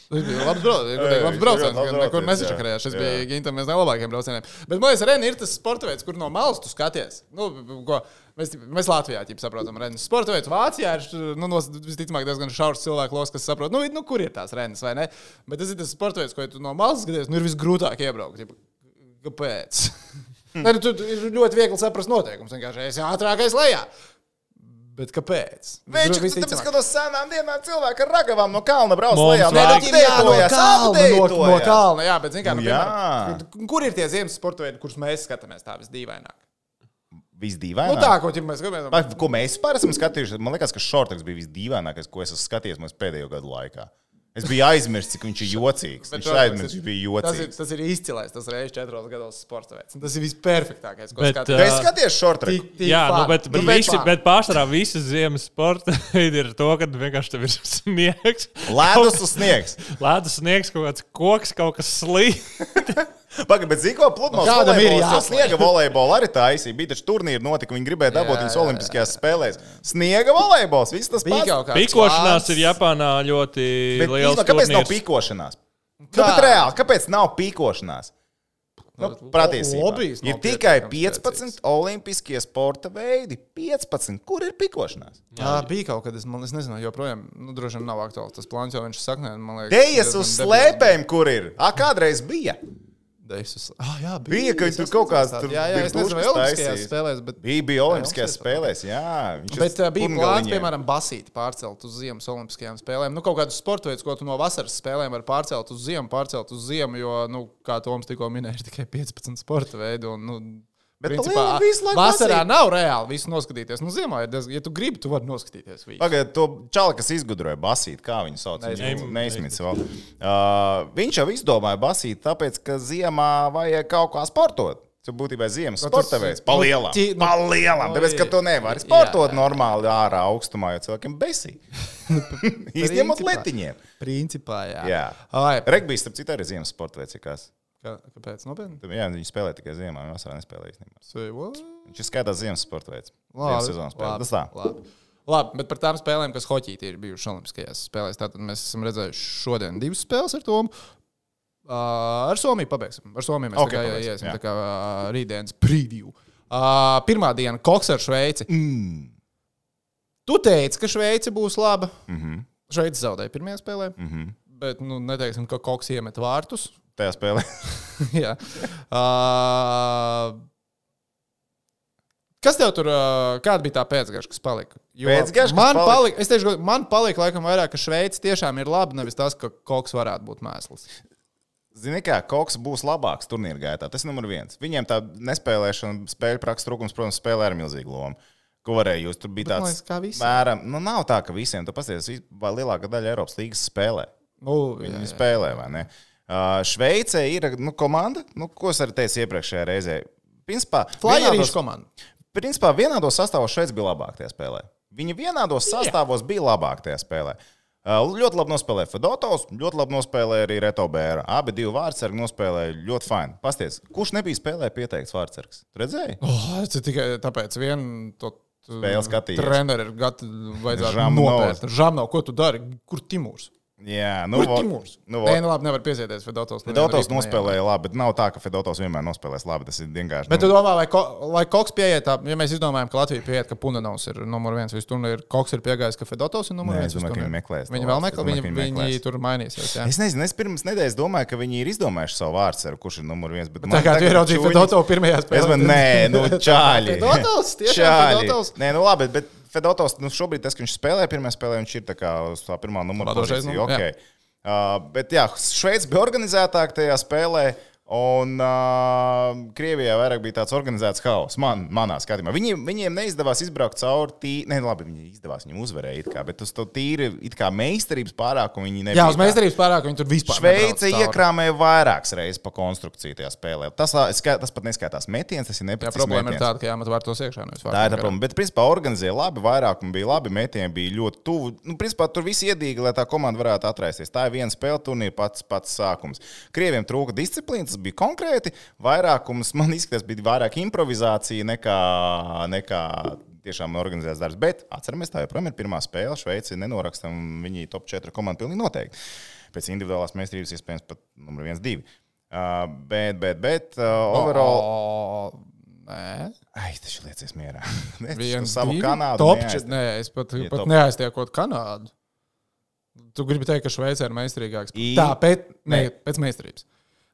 A: Tas bija labs.
C: Ei,
A: Labs brauciens. gan Nekur nesačakarējās.
C: Jā.
A: bija Gintam viens no labākajiem braucieniem. Bet, man liekas, Reni ir tas sporta veids, kur no malas tu skaties. Nu, ko, mēs, mēs Latvijā ķip, saprotam, Reni. Sporta veids Vācijā ir nu, no, visticamāk diezgan šaurs cilvēku lokus, kas saprot, nu, nu, kur ir tās Renes vai ne. Bet tas ir tas sporta veids, ko ja tu no malas skaties, nu, ir visgrūtāk iebraukt. Ķip, kāpēc? Nu, tu, ir ļoti viegli saprast noteikumus. Vienkārši es ātrākais lejā. Bet kāpēc?
C: Viņš
A: Visticamāk.
C: tāpēc, ka no senām dienām cilvēki ar ragavām no kalna brauc lejā. Nē,
A: Viņiem jāno
C: updētojās,
A: kalna, no, no kalna, jā, bet, zin kā, nu,
C: Nu, jā.
A: piemēram, kur ir tie ziemas sporta veidi, kurus mēs skatāmies tā visdīvaināk?
C: Visdīvaināk.
A: Nu, tā, ko ja mēs skatāmies.
C: Vai, Ko mēs vispār esam skatījušies? Man liekas, ka Šortaks bija visdīvainākais, ko es esmu skatījies pēdējo gadu laikā. Es biju aizmirsis, cik viņš ir jocīgs.
A: Bet,
C: Viņš
A: protams,
C: aizmirsis, viņš bija
A: Tas ir,
C: jocīgs.
A: tas ir izcilais, tas reizes četros gados sporta veids. Un Tas ir visperfektākais, ko
B: Bet,
A: skatīties.
B: ā,
C: Es.
A: Tik- tik
B: Jā, nu, bet, bet,
A: Nu,
B: visi,
A: fun.
B: bet pārsvarā visas ziemas sporta veidi ir to, ka vienkārši tev ir sniegs.
C: Ledus uz sniegs.
B: Ledus sniegs, kaut kāds koks, kaut kas slīd.
C: Pagaid, bet ziko pludmales
A: Nu, kādam ir
C: volejbols. Sniega volejbola arī taisīja. Bija taču turnīri notika, viņi gribēja dabūt viņus
A: jā,
C: olimpiskajās spēlēs. Sniega volejbols, viss tas
A: Bija
B: Pikošanās ir Japānā ļoti
C: Bet
B: liels.
C: īstenībā, kāpēc nav
B: turnīrs.
C: pīkošanās? Nu,
A: Kā?
C: bet reāli, kāpēc nav pīkošanās? Nu, Patiesībā
A: Lobbyis
C: ir
A: nav
C: tikai
A: pietiekami
C: 15 olimpiskie sporta veidi. 15. Kur ir pīkošanās?
A: Jā, bija kaut kad, es, man, es nezinu, joprojām, nu, droši vien nav aktuāls tas plāns, jo viņš saknē, man liekas.
C: Dejas uz slēpēm, kur ir? A, kādreiz bija.
A: Dejas uz ah, jā,
C: Bija, ka
A: es
C: tur kaut kāds tur
A: Jā, jā, es nezinu, vai Olimpiskajās spēlēs, bet.
C: Bija, bija Olimpiskajās
A: Jā,
C: spēlēs, jā. Viņš
A: Bet uh, bija plāns, piemēram, basīt pārcelt uz ziemas olimpiskajām spēlēm. Nu, kaut kādus sporta veidus, ko tu no vasaras spēlēm vari pārcelt uz ziemu, pārcelt uz ziemu, jo, nu, kā Toms tikko minēja, ir tikai 15 sporta veidi. Un, nu,
C: Bet
A: principā,
C: visu laiku
A: vasarā
C: basīt.
A: nav reāli visu noskatīties. Nu, ziemā ir diezgan, ja tu gribi, tu vari noskatīties.
C: Pagaidiet, to čali, kas izgudroja basīt, kā viņu sauc.
A: Neizmits.
C: Vēl. Uh, viņš jau izdomāja basīt, tāpēc, ka ziemā vajag kaut kā sportot. Tas būtībā ziemas
A: Nu,
C: sporta veids.
A: nu,
C: Palielam.
A: nu,
C: Palielam.
A: nu,
C: Tāpēc, ka tu nevari
A: jā,
C: sportot
A: jā.
C: normāli ārā augstumā, jo cilvēkiem besī. Izņemot
A: principā.
C: letiņiem.
A: Principā, jā.
C: Jā. Regbijs, starp citu, arī ziemas sporta veids. ja Kas.
A: Kā, kāpēc? Nopietni?
C: Jā, viņi spēlē tikai ziemā, viņi vasarā nespēlē īstenībā.
A: Say what?
C: Viņš ir skaitās ziemas sporta veids.
A: Labi, labi,
C: Tas tā.
A: Labi. Labi, bet par tām spēlēm, kas hoķītī ir bijušas Olimpiskajās spēlēs, tad mēs esam redzējuši šodien divas spēles ar Tomu. Uh, ar Somiju pabeigsim. Ar Somiju mēs
C: Ok,
A: okay, tikai iesim tā kā uh, rītdienas preview. Uh, pirmā diena - Koks ar Šveici.
C: Mm.
A: Tu teici, ka Šveice būs laba.
C: Mm -hmm.
A: Šveice zaudēja pirmajā spēlē,
C: Mm -hmm.
A: bet nu, neteiksim, ka Koks iemet vārtus.
C: Tajā spēlē.
A: Jā. Uh, Kas tev tur, uh, kāda bija tā pēcgarša, kas palika? Jo
C: Pēcgarša, kas
A: man
C: palika?
A: palika, es tieši, man palika laikam vairāk, ka Šveice tiešām ir laba, nevis tas, ka kas varētu būt mēsls.
C: Zini, kā Koks būs labāks turnīra gaitā. Tas ir numurs viens. Viņiem tā nespēlēšana, spēļu prakses trūkums, protams, spēlē ar milzīgu lomu. Ko varēja jūs tur bija tāds
A: liekas, kā visiem.
C: Mēram, nu, nav tā, ka visiem tas pasties, lielākā daļa Eiropas līngas spēlē.
A: Nu, jā,
C: Viņi
A: jā.
C: spēlē, vai ne? Uh, Šveicē ir nu, komanda, nu, ko es arī teicu iepriekšējā reizē. Principā, vienādos-
A: komanda.
C: Principā vienādos sastāvos Šveice bija labāk tajā spēlē. Viņi vienādos sastāvos bija labāk tajā spēlē. Ļoti labi nospēlēja Fedotovs, ļoti labi nospēlēja arī Reto Bēra. Abi divi vārdsargi nospēlēja ļoti fini. Pasties, kurš nebija spēlē pieteikts vārdsargs? Redzēji?
A: Oh, tas tikai tāpēc, vien to
C: Spēli skatījies.
A: Treneris ir gatavs vajadzētu
C: Žamnovs.
A: nopērt. Žamnov, ko tu dari? Kur Timūrs?
C: Jā, nu, vo- nu,
A: Nē,
C: vo-
A: nu labi, nevar piesieties Fedotovs.
C: Fedotovs nospēlēja labi, bet nav tā, ka Fedotovs vienmēr nospēlēs labi. Tas ir vienkārši.
A: Bet
C: nu,
A: tu domā, vai, ko, vai Koks pieiet, ja mēs izdomājam, ka Latvija pieiet, ka Punanovs ir numur viens visu turnīru, Koks ir piegājis, ka Fedotovs ir numur
C: Nē,
A: viens
C: domāju, viņi meklēs
A: Viņi vēl
C: vārdu.
A: Meklē, viņi,
C: viņi
A: viņi tur mainīsies. Jā.
C: Es nezinu, es pirms nedēļas domāju, ka viņi ir izdomājuši savu vārdsargu, kurš ir numur viens. bet
A: Tā kā tu ieraudzīji Fedotovu pirmajā spēlē.
C: Nē, nu, čāļi.
A: Fedotovs, tiešām. Fedotovs.
C: Nē, nu labi, bet Fedotovs, nu šobrīd tas, ka viņš spēlē pirmajā spēlē, viņš ir tā kā uz tā pirmā numura pozīcija. Okay. Uh, bet jā, Šveice bija organizētāka tajā spēlē. Un uh, Krievijā vairāk bija tāds organizēts haoss, man, manā skatījumā. Viņiem, viņiem neizdevās izbraukt cauri tīri. Nē, labi, viņi izdevās, viņi uzvarēja, kā, bet uz to tīri meistarības pārākumu viņi nebija.
A: Jā, uz meistarības pārāk viņi tur vispār.
C: Šveice
A: nebrauc cauri.
C: iekrāmēja vairākas reizes pa konstrukciju tajā spēlē. Tas, tas pat neskaitās metiens, tas ir neprecīzs.
A: problēma ir
C: metiens.
A: tāda, ka jāmet vārtos iekšā. nevis
C: Tā ir tā problēma. Bet, principā, organizēja labi, vairākumi bija labi, metieni bija ļoti tuvu. Nu, principā, tur viss iedīga, lai tā komanda varētu atraisties. Tā ir viena spēle, turnīra pats, pats sākums. Krieviem trūka disciplīna, tas bija konkrēti. Vairākums man izskatās, bija vairāk improvizācija nekā, nekā tiešām organizēts darbs. Bet atceramies, tā joprojām ir pirmā spēle. Šveici nenorakstam, viņi top 4 komanda pilnīgi noteikti. Pēc individuālās meistarības iespējams pat numur 1, 2. Uh, bet, bet, bet, uh, overall.
A: O, Nē,
C: Ai, tas ir liecies mierā. Es
A: viens,
C: savu
A: divi,
C: Kanādu.
A: čet- Nē, es pat,
C: Ja
A: pat neaiztiekot Kanādu. Tu gribi teikt, ka Šveicē ir meistarīgāks.
C: I-
A: Tā, pēc, ne, pēc meistarības.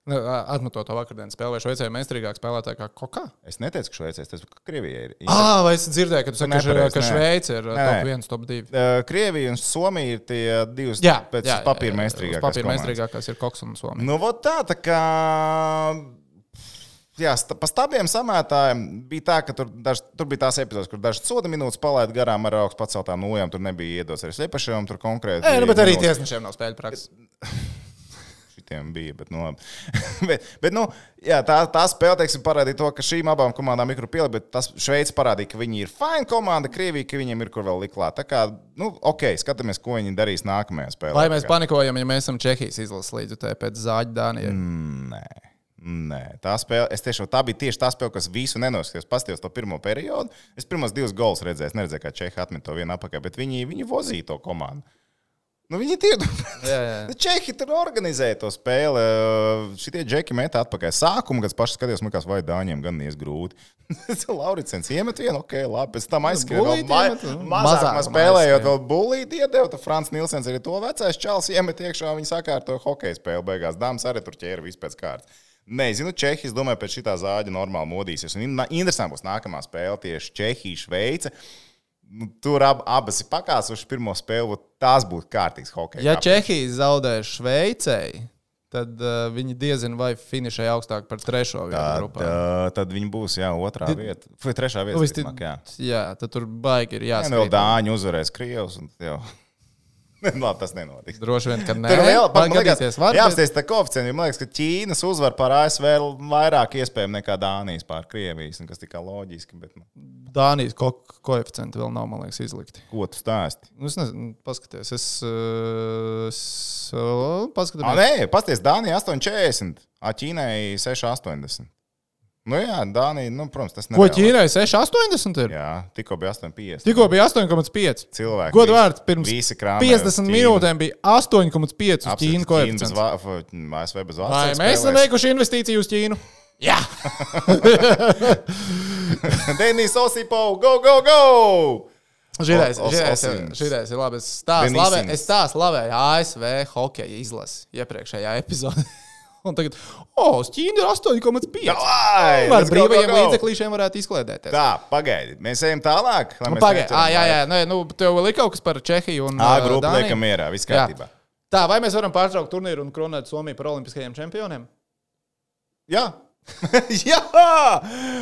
A: Ne, Atmetot to vakardienas spēli, vai Šveicē meistarīgāks spēlētāji kā Kokā?
C: Es neteicu, ka Šveicē, es teicu, ka Krievija ir.
A: Ah, vai es dzirdēju, ka tu saki, ka,
C: nepareizi,
A: ka. Šveice ir uh,
C: Nē,
A: top
C: nē.
A: 1, top 2.
C: Uh, Krievija un Somija ir tie divas
A: Jā,
C: pēc
A: jā,
C: papīra
A: jā,
C: meistarīgākās.
A: Papīra meistarīgākās ir Koks un Somija.
C: Nu, tā, tā kā. Jā, pa stabiem samētājiem bija tā, ka tur, daž, tur bija tās epizodes, kur dažas soda minūtes palaida garām ar augstu paceltām nojām. Tur nebija iedots arī slepašiem, tur konkrēti.
A: Nē, nu, bet arī
C: minūtes.
A: tiesnešiem nav spēļu prakses.
C: Šitiem bija, bet, nu, bet, bet nu, jā, tā, tā spēle, teiksim, parādīja to, ka šīm abām komandām ir pielikt, bet tas Šveice parādīja, ka viņi ir fine komanda, Krievija, ka viņiem ir kur vēl likt klāt. Tā kā, nu, ok, skatāmies, ko viņi darīs nākamajā spēlē.
A: Vai mēs panikojam, ja mēs esam Čehijas izlases līdzutē pēc Zāģa Dānijas?
C: Mm, Nē, Nē, tā spēle, es tiešām tā bija tieši tā spēle, kas visu nenoskatījos. Paskatījos to pirmo periodu. Es pirmos divus gols redzēju, neredzēju, kā Čehi atmet to vienu apakā, bet viņi, viņi vozīja to komandu. Nu, viņi tie
A: Jā, jā.
C: Čehi tur organizēja to spēli. Šitie džeki metā atpakaļ. Sākumā, kad es pašai skatījos, man liekas, vai Dāņiem gan ies grūti. Lauricens iemet vienu, ok, labi. Pēc tam aizskrēja ma
A: nu,
C: mazāk,
A: mazāk
C: spēlējot, vēl bulīti iedeva. Tad Frans Nilsens arī to vecais čels iemet iekšā. Viņi sakārtoja hokeja spēli beigās. Dāmas arī tur ķēra visu pēc kārtas. Nezinu, Čehijas, domāju, pēc šī zāģa normāli modīsies. Un in- interesanti būs nākamā spēle tieši Čehija, Šveice. Nu, tur ab, abas ir pakāsušas pirmo spēli, tās būtu kārtīgs hockey.
A: Ja Čehija zaudēs Šveicei, tad uh, viņi diezin vai finišē augstāk par trešo vietu
C: Tad,
A: grupā.
C: uh, tad viņi būs jā, otrā vieta. Vai trešā vieta?
A: Nu, vis-
C: visticamāk, jā.
A: Jā, tad tur baigi ir
C: Jā, nu, vēl
A: jāsaka.
C: Dāņi uzvarēs Krievus. Labi, tas nenotiks.
A: Droši vien, ka nē,
C: Tur vēl.
A: Var, bet-
C: jāapsties tā koeficienti. Man liekas, ka Ķīnas uzvar par ASV ir vairāk iespējami nekā Dānijas pār Krievijas, un kas tikai loģiski. Bet, nu,
A: Dānijas ko koeficienti vēl nav, man liekas, izlikti.
C: ko tu stāsti?
A: Nu, Es nezinu, paskatieties. Es, uh, es
C: Ah,
A: paskatāmies.
C: nē, pasties, Dānija 8,40, a Ķīnai 6,80. Nu jā, Dānija, nu, protams, tas
A: Ko
C: nereāli.
A: Ķīnai 6,80 ir?
C: Jā, tikko bija 8,50.
A: Tikko bija 8,5.
C: Cilvēki.
A: Godu vārds pirms
C: visi krāmē uz
A: 50
C: Ķīnu.
A: minūtēm bija 8,5 uz Ķīnu koeficients.
C: ASV bez vārds.
A: mēs esam veikuši investīciju uz Ķīnu? Jā,
C: Denis Osipo, go, go, go!
A: Šitais,
C: Osins.
A: šitais ir labi. Es tās lavēju ASV hokeja izlasi iepriekšējā epizodē. Un tagad, oh, uz Ķīnu ir 8,5.
C: Davai,
A: Ar brīvajiem līdzeklīšiem varētu izklaidēties.
C: Tā, pagaidi. Mēs ejam tālāk.
A: Nu,
C: neķeram
A: ah, jā, jā, nē, nu, tev vēl ir kaut kas par Čehiju un
C: ā, grupa
A: Dāniju?
C: liekam mierā, viss kārtībā.
A: Tā, vai mēs varam pārtraukt turnīru un kronēt Somiju par olimpiskajiem čempioniem?
C: Jā. Jā,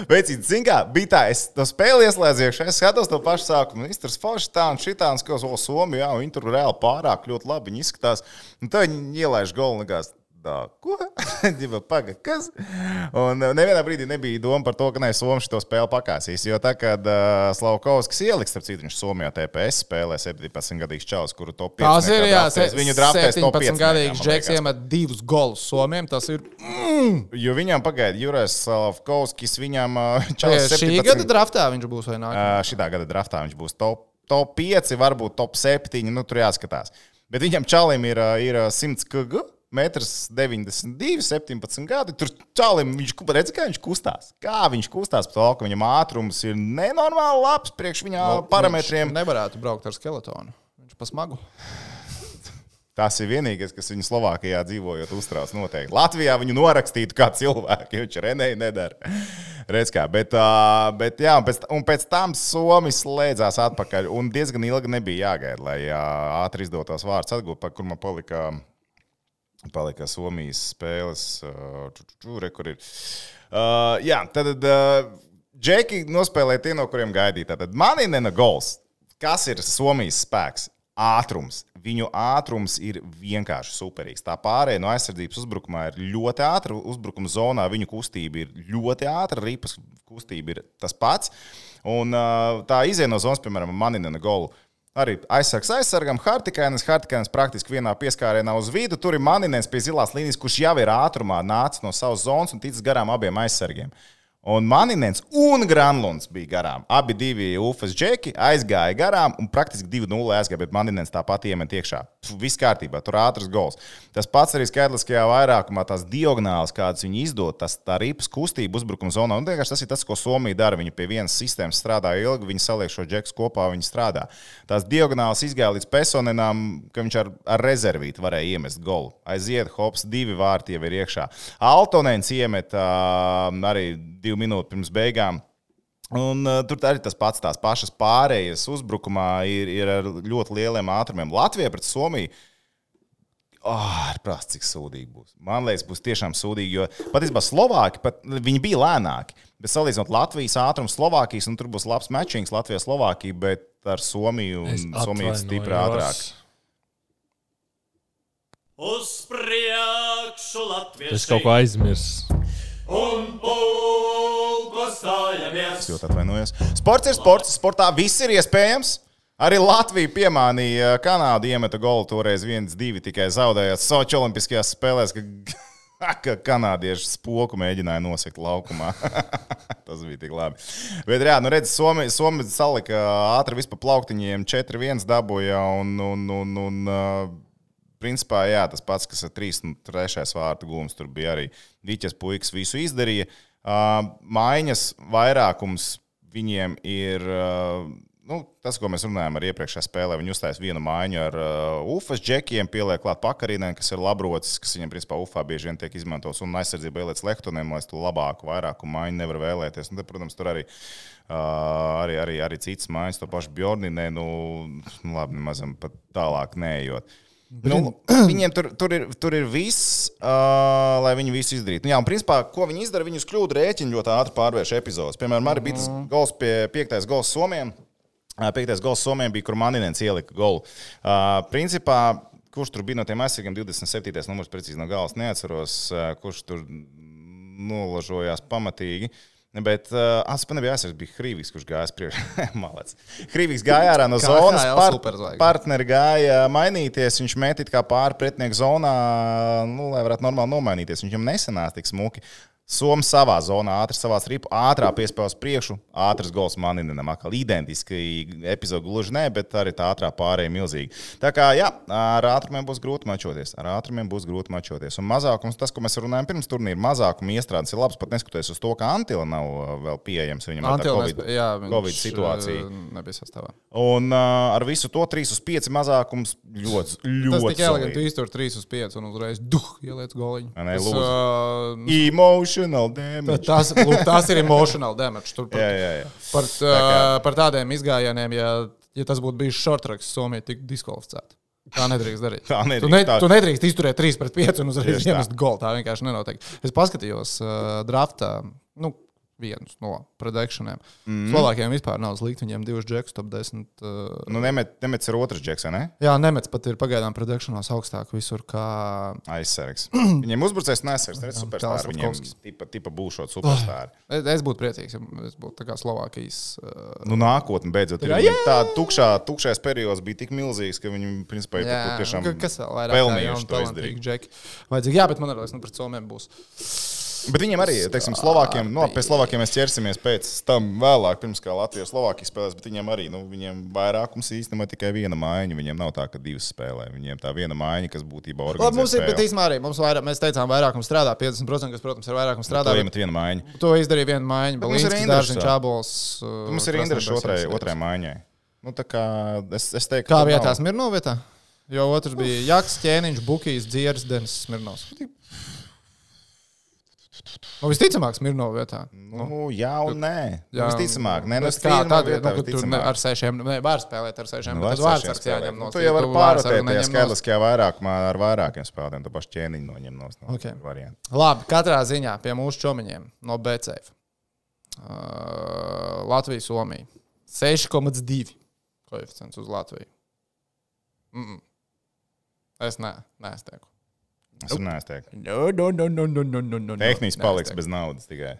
C: veicīt, zin kā, bija tā, es to spēli ieslēdzu iekšā, es skatos to pašu sākumu, izturs forši tā un šitā, un skatos, o, Somija, jā, viņi tur reāli pārāk ļoti labi, viņi izskatās, un tad viņi ielaiž golu, un likās, tā, ko? Diva, paga, kas? Un uh, nevienā brīdī nebija doma par to, ka ne, Somija šo spēli pakāsīs, jo tā, kad uh, Slavkovskis ieliks, starp citu, viņš Somijā TPS spēlē 17-gadīgs čalis, kuru top 5
A: Tas ir, jā,
C: viņu draftēs top 5.
A: 17-gadīgs Džeks iemet divus golus Somijam. Tas ir
C: Jo viņam pagaida, Jurais Slavkovskis, viņam uh,
A: Šī
C: čalis 17
A: gada draftā viņš būs vai nāk.
C: Uh, šitā gada draftā viņš būs top, top 5, varbūt top 7. Nu, tur jāskatās. Bet viņam čalim ir, ir uh, 100 kg. 1,92 m, 17 gadi. Tur čalim viņš redz, kā viņš kustās. Kā viņš kustās pa to, ka viņam ātrums ir nenormāli labs priekš viņa parametriem.
A: Viņš nevarētu braukt ar skeletonu. Viņš pa smagu.
C: Tas ir vienīgais, kas viņu Slovākijā dzīvojot, uztrauc noteikti. Latvijā viņu norakstītu kā cilvēku, jo viņš Renēji nedara. Redz kā, bet, bet jā, un pēc, un pēc tam Somijas slēdzās atpakaļ. Un diezgan ilgi nebija jāgaida, lai ātri izdotos vārds atgūt, pa kur man palika, palika Somijas spēles. Uh, re, kur ir. Uh, jā, tad uh, Džeki nospēlēja tie, no kuriem gaidīja. Tad man ir nena gols. Kas ir Somijas spēks? Ātrums. Viņu ātrums ir vienkārši superīgs. Tā pārējai no aizsardzības uzbrukumā ir ļoti ātra. Uzbrukuma zonā viņu kustība ir ļoti ātra. Ripas kustība ir tas pats. Un uh, tā iziet no zonas, piemēram, manina golu. Arī aizsargs aizsargam, Hartikainis. Hartikainis praktiski vienā pieskārienā uz vidu. Tur ir maninēns pie zilās līnijas, kurš jau ir ātrumā nācis no savas zonas un ticis garām abiem aizsargiem. Un Maninens un Granlunds bija garām. Abi divi UFS džeki aizgāja garām un praktiski 2-0 aizgāja, bet Maninens tāpat iemet iekšā. Pf, Viss kārtībā, tur ātrs gols. Tas pats arī skaitliskajā vairākumā, tās diagonālas, kādas viņi izdod, tas tā ripas kustība uzbrukuma zonā. Un vienkārši tas ir tas, ko Somija dara. Viņi pie vienas sistēmas strādā ilgi, viņi saliek šo džekus kopā, viņi strādā. Tās diagonālas izgāja līdz Pesonenam, ka viņš ar, ar rezervīti varēja iemest golu. Aiziet, hops, divi vārti jau ir iekšā. Altonens iemet uh, arī divu minūtu pirms beigām. Un, uh, tur arī tas pats, tās pašas pārējas uzbrukumā ir, ir ar ļoti lieliem ātrumiem. Latvija pret Somiju. Oh, Prāts, cik sūdīgi būs. Man liekas, būs tiešām sūdīgi. Jo patiesībā Slovāki pat, viņi bija lēnāki. Bet salīdzinot Latvijas ātrumu, Slovākijas, un tur būs labs matčings Latvijas, Slovākija, bet ar Somiju un Somiju stipri ātrāk.
D: Uz priekšu latvieši.
B: Es kaut ko aizmirsu.
D: Un pulko stājamies.
C: Es ļoti atvainojos. Sports ir sports, sportā viss ir iespējams. Arī Latvija piemānīja Kanādu, iemeta golu toreiz 1-2, tikai zaudējot Sochi Olimpiskajās spēlēs. ka ka kanādieši spoku mēģināja nosegt laukumā. Tas bija tik labi. Bet, jā, nu redz, Somija Somi salika ātri vispār plauktiņiem 4-1 dabūja un, un, un, un uh, principā, jā, tas pats, kas ar 3 un 3 vārtu gūmus, tur bija arī Viķis puikas visu izdarīja. Uh, maiņas vairākums viņiem ir. Uh, Nu, tas, ko mēs runājām ar iepriekšējā spēlē, viņi uzstājas vienu maiņu ar uh, UFAS džekiem, pieliek klāt pakarīnēm, kas ir labrocis, kas viņiem, principā, UFA bieži vien tiek izmantots, un aizsardzība ieliec lehtoniem, lai to labāku, vairāku maiņu nevar vēlēties. Un, te, protams, tur arī, uh, arī, arī, arī citas maiņas, to pašu Bjorninē, nu, nu labi, nemazam pat tālāk neejot. Nu, viņiem tur, tur, ir, tur ir viss, uh, lai viņi visu izdarītu. Nu, jā, un principā, ko viņi izdara, viņus kļūdu rēķinu ļoti ātri pārvērš epizodes. Piemēram, arī bija tas gols pie piektais gols Somijam. Piektais gols Somijam bija, kur Maninēns ielika golu. Uh, principā, kurš tur bija no tiem aizsargiem, 27. numurs precīzi no galas neatceros, ā, kurš tur nolažojās pamatīgi. Bet uh, Aspa nebija aizsargs, bija Hrīvīgs, kurš gāja priekšā. Malec. Hrīvīgs gāja ārā no zonas. Par, partneri gāja mainīties. Viņš metīt kā pāri pretinieku zonā, nu, lai varētu normāli nomainīties. Viņam nesenās tik smuki. Somija savā zonā, ātri savā ripu, ātrā piespēlē uz priekšu, ātrs gols maninam. Atkal identiski epizode gluži ne, bet arī tā ātrā pārējai milzīgi. Tā kā, jā, ar ātrumiem būs grūti mačoties. Ar ātrumiem būs grūti mačoties. Un mazākums, tas, ko mēs runājam pirms turnīra, mazākuma iestrādes ir labs, pat neskatoties uz to, ka Antila nav uh, vēl pieejams viņam ar Covid,
A: jā,
C: Covid situāciju.
A: uh, Nebija sastāvā.
C: Un uh, ar visu to 3 uz 5 mazākums ļoti,
A: Tas
C: ļoti
A: tik eleganti iztur 3 uz 5 un uzreiz duh, ieliec goliņu.
C: Nē,
A: Tas,
C: lūdzu.
A: uh,
C: Emotional damage.
A: Tas, lūk, tas ir emotional damage. Tur par,
C: Jā, jā, jā.
A: par, uh, par tādiem izgājieniem, ja, ja tas būtu bijis shortraks, Somija tiktu diskvalificēta. Tā nedrīkst darīt.
C: Tā nedrīkst,
A: Tu, ne,
C: tā-
A: tu nedrīkst izturēt 3 pret 5 un uzreiz
C: tā.
A: iemest golu. Tā vienkārši nenotiek. Es paskatījos uh, draftā. Nu, Viens no predikšaniem. Mm. Slovākiem vispār nav slikti. Viņiem divas džekus, top 10. Uh,
C: Nu, nemet, nemets ir otrs džeks, ne?
A: jā, Nemets pat ir pagaidām predikšanās augstāk visur. Kā...
C: Aizsargs. Viņiem uzbrucējs neaizsargs, redz, superstarps. Viņiem tipa, tipa būšot superstarpi.
A: Es, es būtu priecīgs, ja es būtu tā kā Slovākijas. Uh,
C: Nu, nākotnē beidzot ir.
A: Jā,
C: Viņiem tā tukšā, tukšais periods bija tik milzīgs, ka viņi principā
A: Jā,
C: tiešām pelnījuši to izdarīt.
A: jā, bet man liekas, nu, pret Somiem būs.
C: Bet viņiem arī, teiksim, Slovākiem, no, pie Slovākiem mēs ķersimies pēc tam vēlāk, pirms kā Latvijas Slovākijas spēlēs, bet viņiem arī, nu, viņiem vairākums īstenībā tikai viena mājiņa. Viņiem nav tā, ka divas spēlē. Viņiem tā viena mājiņa, kas būtībā
A: Labi, mums
C: organizē
A: ir, bet īstenībā arī mums vairāk, mēs teicām, vairākums strādā 50%, kas, protams, ir vairākums strādā.
C: To
A: bet
C: viena mājiņa.
A: To izdarīja viena mājiņa,
C: Bet mums ir Indrišs.
A: Abols. uh,
C: Mums ir Indrišs otrai, otrai mājiņai. Nu, tā kā es, es teiktu,
A: Kā vietā
C: nav.
A: Smirno vietā? Jo otrs bija Jaks, Ķēniņš, Bukijs, Dzieris, Denis Smirnovs. Nu, visticamāk, Smirno vietā.
C: Nu, jā, un nē.
A: Jā,
C: Visticamāk, nē, nu,
A: bet
C: es
A: kā
C: pirmā
A: tad,
C: vietā,
A: nu, tur ne,
C: visticamāk.
A: ar sešiem, ne, var spēlēt ar sešiem,
C: Nu,
A: bet
C: var
A: tas vārds
C: sešiem
A: jāņem
C: spēlēt.
A: no
C: Nu, Tu jau vari pārrotēt tajā skaitliskajā vairākumā ar vairākiem spēlētājiem. Tu paši ķēniņu noņem no
A: Ok.
C: variantu.
A: Labi, katrā ziņā pie mūsu čomiņiem no BCF. Uh, Latvija, Somija. 6,2 koeficients uz Latviju. Mm -mm. Es ne, neesmu.
C: Es teiktu.
A: No, no, no, no, no, no, no, no.
C: Tehniski paliks
A: es
C: bez naudas tikai.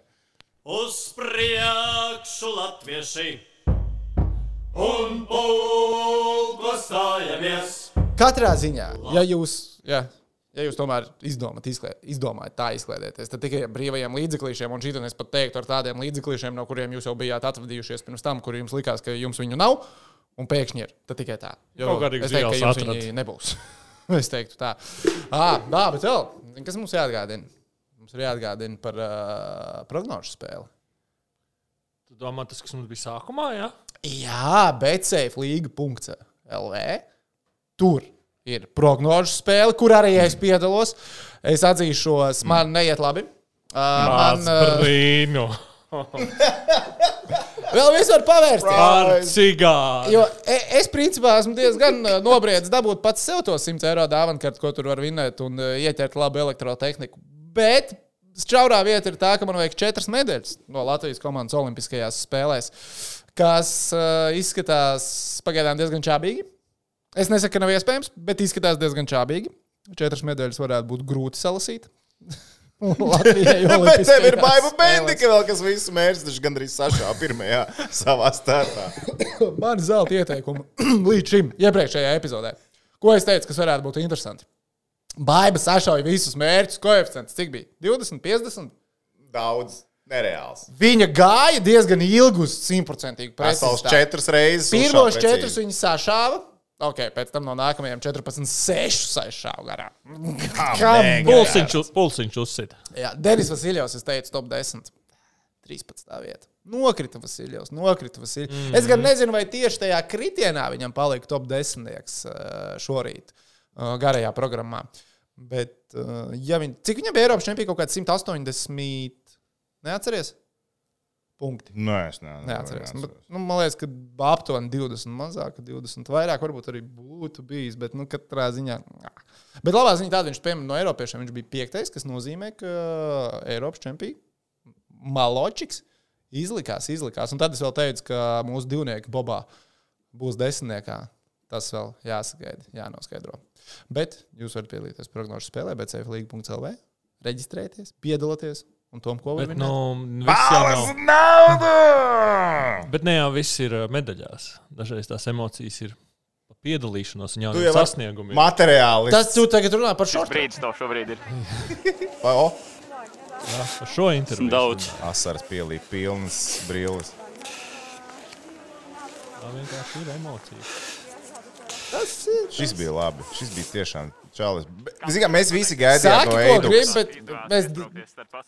D: Uz priekšu latvieši un pulko stājamies.
A: Katrā ziņā, ja jūs, ja, ja jūs tomēr izdomājat, izklē, izdomājat tā izklaidēties, tad tikai ar brīvajiem līdzeklīšiem, un šī es pat teiktu ar tādiem līdzeklīšiem, no kuriem jūs jau bijāt atvadījušies pirms tam, kur jums likās, ka jums viņu nav, un pēkšņi ir. Tad tikai tā. Jo es teiktu, ka jums
B: atrad.
A: viņi nebūs. Es teiktu tā. Ah, jā, bet vēl, kas mums jāatgādina? Mums ir jāatgādina par uh, prognožu spēli.
B: Tu domā, tas, kas mums bija sākumā, jā?
A: Jā, bet safeliga.lv. Tur ir prognožu spēle, kur arī es piedalos. Es atzīšos, man neiet labi. Uh, man
B: Māc
A: uh,
B: brīnu.
A: vēl viss var pavērsties.
B: Ar cigāru.
A: Jo e- es principā esmu diezgan uh, nobriedzis dabūt pats sev to 100 eiro dāvanu, kartu, ko tur var vinēt un uh, ieķert labu elektrotehniku. Bet šaurā vieta ir tā, ka man vajag četras medaļas no Latvijas komandas Olimpiskajās spēlēs, kas uh, izskatās pagaidām diezgan čābīgi. Es nesaku, ka nav iespējams, bet izskatās diezgan čābīgi. Četras medaļas varētu būt grūti salasīt. Latvijai
C: Bet tev ir baiva bendika vēl, kas visu mērķi taču gandrīz sašā pirmajā savā startā.
A: Mani zelta ieteikumi līdz šim, iepriekšējā epizodē. Ko es teicu, kas varētu būt interesanti? Baiba sašauja visus mērķus, koeficients. Cik bija? 20, 50.
C: Daudz nereāls.
A: Viņa gāja diezgan ilgi uz simtprocentīgu
C: Pasaules
A: precizitāti.
C: četras reizes.
A: Pirmos četrus viņa sašāva. Ok, pēc tam no nākamajiem 14, 6 sašāva garām. Kā.
B: Pulsiņš, pulsiņš uzsita.
A: Jā, Denis Vasiljovs, es teicu, top 10. 13. vieta. Nokrita Vasiljovs, nokrita Vasiljovs. Mm -hmm. Es gan nezinu, vai tieši tajā kritienā viņam palika top 10. uh, šorīt, uh, garajā programmā. Bet, uh, ja viņ, cik viņam bija Eiropas čempions, kaut kāds 180, neatceries? Punkti.
C: Nē, es ne,
A: Neatceros. Bet, nu, man liekas, ka aptuveni 20 mazāk, 20 vairāk varbūt arī būtu bijis. Bet, nu, katrā ziņā. jā. Bet labā ziņā tāda, viņš, piemēram, no Eiropiešiem viņš bija piektais, kas nozīmē, ka Eiropas čempions Maločiks izlikās, izlikās. Un tad es vēl teicu, ka mūsu divnieki Bobā būs desmitniekā. Tas vēl jāsagaida, jānoskaidro. Bet jūs varat piedalīties prognožu spēlē, bet CFLīgi.CLV, reģistrēties, piedalīties. Un tom, ko var
B: Bet,
A: vinēt?
B: nu, jau nav.
C: naudu!
B: Bet ne jau viss ir medaļās. Dažreiz tās emocijas ir pa piedalīšanos un
C: jau vari-
B: sasniegumiem.
C: Materiāli.
A: Tas tu tagad runā par šo
F: Brīdis tev šobrīd ir.
C: O,
B: Jā, par šo interviju.
F: Daudz.
C: asaras pielīp pilnas brilles.
B: Tā vienkārši ir emocija.
A: Tas ir.
C: Šis bija labi. Šis bija tiešām čalis. Ziniet, mēs visi gaidījām Eidas.
A: bet mēs,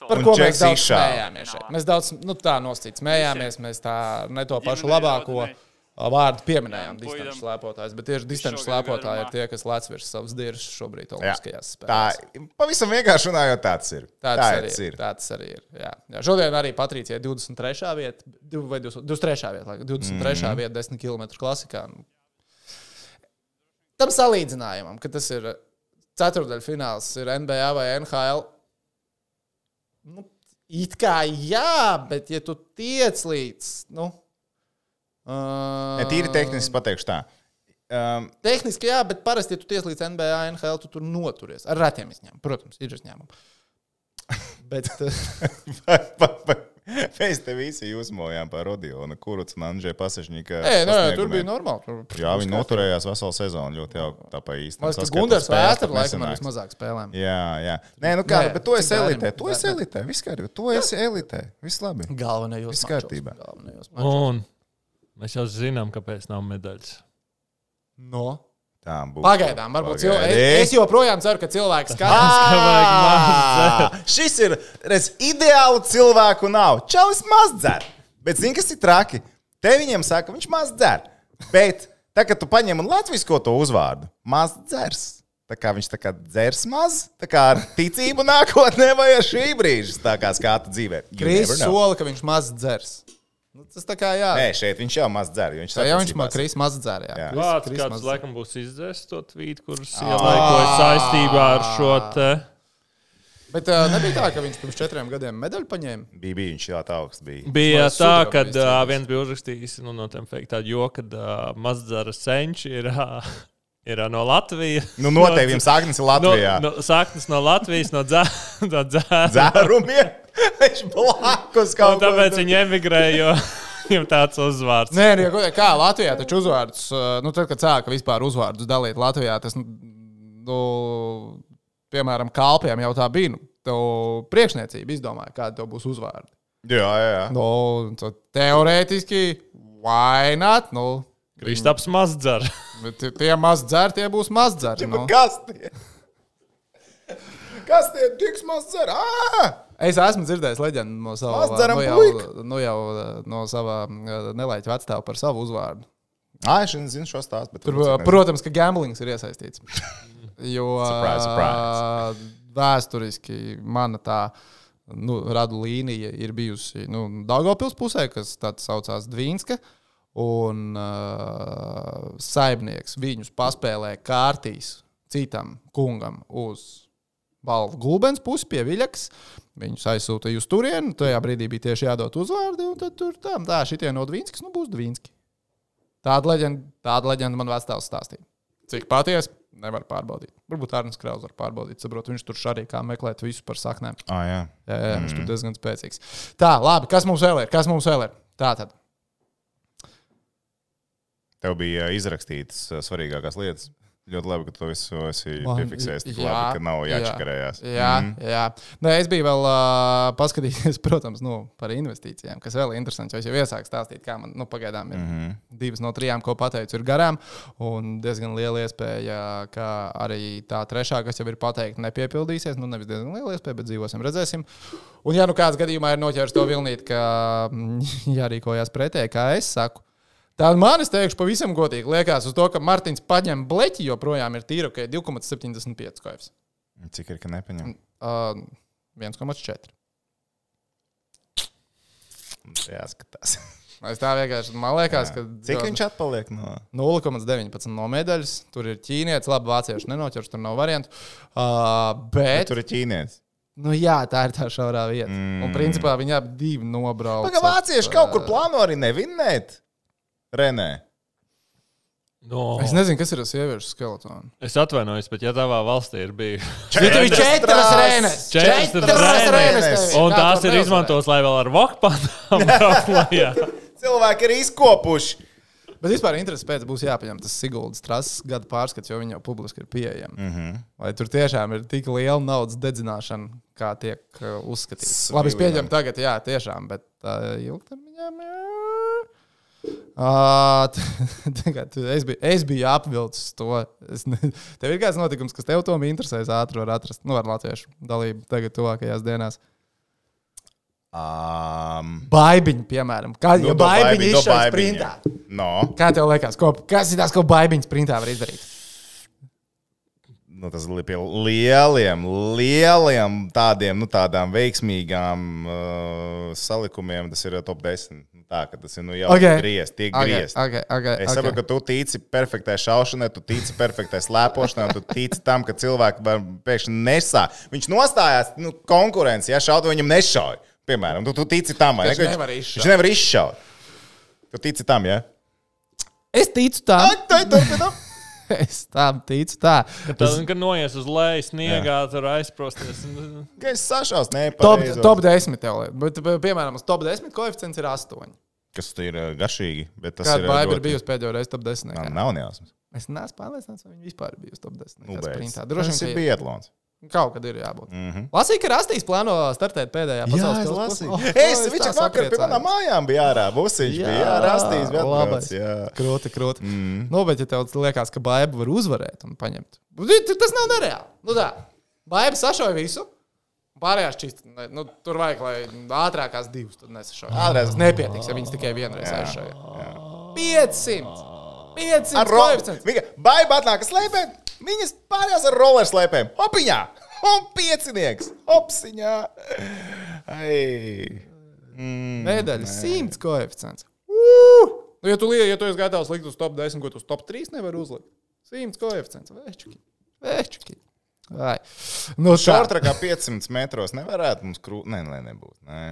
A: par ko mēs daudz smējāmies šeit. Mēs daudz, nu tā nosacīt, smējāmies, mēs tā ne to pašu labāko vārdu pieminējām, distanču slēpotājs, bet tieši distanču slēpotāji ir tie, kas lec virs savas dirzas šobrīd
C: Jā,
A: Olimpiskajās
C: tā
A: spēlēs.
C: pavisam vienkārši runājot, tāds ir.
A: Tāds
C: Tā
A: arī
C: tas
A: ir.
C: ir.
A: Tāds arī ir. Jā. Jā. Šodien arī Patricijai 23. vieta, div- vai 20 23. vieta, laikam, 23. Mm. vieta 10 km klasikā. Nu, Tam salīdzinājumam, ka tas ir ceturdaļfināls, ir NBA vai NHL. Nu, it kā jā, bet ja tu tiec līdz. Nu, uh,
C: Ne, tīri tehniski pateikšu tā. Um,
A: Tehniski jā, bet parasti, ja tu tiec līdz NBA, NHL, tu tur noturies. Ar retiem izņēmumiem. Protams, ir izņēmumi. Bet, uh,
C: mēs te visi uzmojām par Rodionu, kurus un Andrzeju Pasažņīku.
A: Nē, nē, tur bija normāli. Tur,
C: Jā, viņi noturējās veselu sezonu ļoti jauki. Tā pa īsti.
A: Man liekas, Gunārs
C: pat
A: laikam ar vismazāk spēlēm.
C: Jā, jā. Nē, nu kā,
A: Nē,
C: bet tu esi
A: cik bērniem-
C: elitē. Tu esi
A: bērniem-
C: elitē. Viss kārtībā. Tu esi elitē. Viss labi.
A: Galvenajos
C: Viss kārtībā.
B: Un mēs jau zinām, kāpēc nav medaļas.
A: No.
C: Tā būs.
A: Pagaidām, varbūt cilvēks. Es joprojām ceru, ka cilvēks skatās.
C: Šis ir redz, ideāli cilvēku nav. Čalis maz dzer. Bet zini, kas ir traki? Te viņiem saka, viņš maz dzer. Bet tā, kad tu paņem un latvisko to uzvārdu, maz dzers. Tā kā viņš tā kā dzers maz, tā kā ar ticību nākotnē vai ar šī brīža tā kā skata dzīvē. Know.
A: sola, ka viņš maz dzers. Nu, tas tā kā jā.
C: Nē, šeit viņš jau maz dzer. jo Viņš
A: Tā jau viņš man krīs maz dzēr. Jā,
C: Jā.
A: Kris-
B: Kāds,
A: Kris
B: kāds laikam būs izdzēsis to tvītu, kurus ielaikoja saistībā ar šo te.
A: Bet uh, nebija tā, ka viņš pirms četriem gadiem medaļu paņēma.
C: Bija, bija viņš ļoti augsts. Bija.
B: Bija tā, ka
A: bija izcīnījis?
B: viens bija uzrakstījis nu, no tiem fake tādu joku, ka uh, mazdzara senči ir, uh, ir uh, no Latvijas.
C: Nu, noteikti viņam saknes ir Latvijā.
B: No, no, saknes no Latvijas, no dzē- no dzēra.
C: Dzērumiem. Viņš blakus kaut ko
B: tāpēc viņi emigrēja, jo viņam tāds uzvārds.
A: Nē, nu, ja godīgi, kā Latvijā taču uzvārdus, uh, nu, tad, kad sāka vispār uzvārdus dalīt Latvijā, tas, nu, nu, piemēram, kalpiem jau tā bija. Nu, tev priekšniecība izdomāja, kāda tev būs uzvārdi.
C: Jā, jā, jā.
A: Nu, teorētiski, why not? Nu,
B: Kristaps mazdzara.
A: bet tie- tie maz dzer, tie būs maz dzer. Nu.
C: Kas tie? Kas tie tiks maz dzer? Ā!
A: Es esmu dzirdējis leģendu no sava,
C: Mazdzeram
A: nu, jau, nu, jau uh, no sava uh, nelaiķa vecāta par savu uzvārdu.
C: Ā, es zinu šo stāstu.
A: Tur,
C: nezinu.
A: protams, ka gamblings ir iesaistīts. Jo
C: Surprise, surprise.
A: vēsturiski mana tā nu, radu līnija ir bijusi nu, Dārgopils pusē, kas tāds saucās Dvīnska. Un uh, saimnieks viņus paspēlēja kārtīs citam kungam uz balvu gulbens pusi pie viļaks. Viņus aizsūtīja uz turieni. Tajā brīdī bija tieši jādod uzvārdi. un Tad tur tā, tā šitie no Dvīnskas, nu būs Dvīnski. Tāda leģenda, tāda leģenda man vecāks stāstīja. Cik patiesi, nevar pārbaudīt. Varbūt Arnēs Kraus var pārbaudīt. Saprot, viņš tur arī kā meklēt visu par saknēm.
C: Ā, jā.
A: Jā, jā, viņš tur diezgan spēcīgs. Tā, labi, kas mums vēl ir? Kas mums vēl ir? Tā tad.
C: Tev bija ā, izrakstītas ā, svarīgākās lietas. Ļoti labi, ka tu visu esi piefiksējis.
A: Jā,
C: labi, ka nav
A: jā.
C: jāčakarējās.
A: Jā, mm. jā. Nē, es biju vēl uh, paskatījies, protams, nu, par investīcijām, kas vēl ir interesants. jo Es jau iesāku stāstīt, kā man nu, pagaidām ir mm -hmm. divas no trijām, ko pateicu, ir garām. Un diezgan liela iespēja, ka arī tā trešā, kas jau ir pateikta, nepiepildīsies. Nu, nevis diezgan liela iespēja, bet dzīvosim, redzēsim. Un, ja nu kāds gadījumā ir noķēris to vilnīt, ka mm, jārīkojas pretēji, kā es saku. Tā man, es teikšu, pavisam godīgi liekas to, ka Mārtiņš paņem bleķi, joprojām ir tīra, ka ir 2,75 koeficients.
C: Cik ir, ka nepaņem?
A: Uh, 1,4.
C: Jāskatās.
A: Es tā vienkārši man liekas, ka
C: Cik viņš atpaliek no?
A: 0,19 no medaļas. Tur ir ķīnietis, labi, vācieši nenoķers, tur nav variantu. Uh, bet,
C: Tur ir ķīnietis.
A: nu jā, tā ir tā šaurā vieta. Mm. Un principā viņi abi divi nobrauca.
C: Pagaidām, vācieši kaut kur plāno arī nevinnēt. Renē.
B: No,
A: Es nezinu, kas ir tas sieviešu skeletons.
B: es atvainojos, bet ja tavā valstī ir.
A: Tur ir četras reizes.
B: Četras
C: reizes.
B: Un tās ir izmantotas, lai vēl ar vokpānām lejā.
C: Cilvēki ir izkopuši.
A: Bet vispār interesi pēc būs jāpaņem tas Siguldas trases gada pārskats, jo viņi jau publiski ir pieejami. Mm
C: Mhm.
A: -hmm. Vai tur tiešām ir tik liela naudas dedzināšana, kā tiek uh, uzskatīts? Labi, es pieņemu tagad, jā, tiešām, bet uh, ilgtermiņā. jā. Uh, tagad, es, biju, es biju apvilcis to. Es ne, tev ir kāds notikums, kas tev tomēr interesēs, ātri var atrast. Nu, ar latviešu dalību tagad, tuvākajās dienās.
C: Um,
A: Baibiņu, piemēram. Kā jau
C: nu,
A: baibiņu
C: baibiņa, baibiņa.
A: sprintā?
C: No.
A: Kā tev liekas, ko, kas ir tas, ko baibiņas sprintā var izdarīt?
C: Nu, tas ir pie lieliem, lieliem tādiem, nu, tādām veiksmīgām uh, salikumiem. Tas ir top 10. Tā, ka tas ir nu, jau
A: Ok.
C: okay. griezt, tiek
A: Ok,
C: griezt.
A: ok, ok,
C: Es
A: ok.
C: saprotu, ka tu tici perfektai šaušanai, tu tici perfektai slēpošanai, un tu tici tam, ka cilvēki pēkšņi nesā. Viņš nostājās nu, konkurencē, ja šaudu viņam nešauj. Piemēram, tu, tu tici tam, vai
A: Viņš
C: ne? ka
A: nevar izšaut.
C: Viņš nevar izšaut. Tu tici tam, ja?
A: Es ticu tam.
C: Ai, tai, turpinam.
A: Es tam ticu. Tā.
B: Tad, kad noies uz leju, sniegā, tur aizprosties.
C: Ka es sašaus,
A: Top,
C: nepareizi.
A: top 10 tev. Bet, piemēram, uz top 10 koeficients ir 8.
C: Kas ir uh, garšīgi, bet tas
A: Kāda
C: ir.
A: baiva ir
C: ļoti-
A: bijusi pēdējo reizi top 10?
C: Man
A: nekā?
C: nav nejausmas.
A: Es neesmu pārliecināts, vai viņi vispār ir bijusi top 10.
C: Nu.
A: Droši
C: Tas ir
A: vien, ka
C: biatlons.
A: Kaut kad ir jābūt.
C: Mm -hmm.
A: Lasīju, ka Rastīs plāno startēt pēdējā pasaules posmā.
C: Oh, es,
A: tā
C: viņš vakar pie manām mājām bija ārā. Busiņš bija jā, rastījis vēl
A: labais.
C: Jā.
A: Krūti, krūti. Mm. Nu, bet, ja tev liekas, ka baiva var uzvarēt un paņemt, tad tas nav nereāli. Nu, tā. Baiva sašauja visu. Pārējās čist, ne, nu, tur vajag, lai ātrākās divas.
C: Ātrās-
A: Tas nepietiks, ja viņas tikai vienreiz aizšauja. 500! 500!
C: Ar robu. Baiba atnāk slēpēm, viņas pārējās ar roller slēpēm. Opiņā! Un piecinieks! Opsiņā! Ai! Mm,
A: Medaļas 100 koeficients. Uh! Nu, ja tu, lie- ja tu esi gatavs likt uz top 10, ko tu uz top 3 nevar uzlikt, 100 koeficients. Večuki. Večuki. Vai. Nu.
C: Šortrakā 500 metros nevarētu mums krūt. Nē, nē, nebūs. Nē.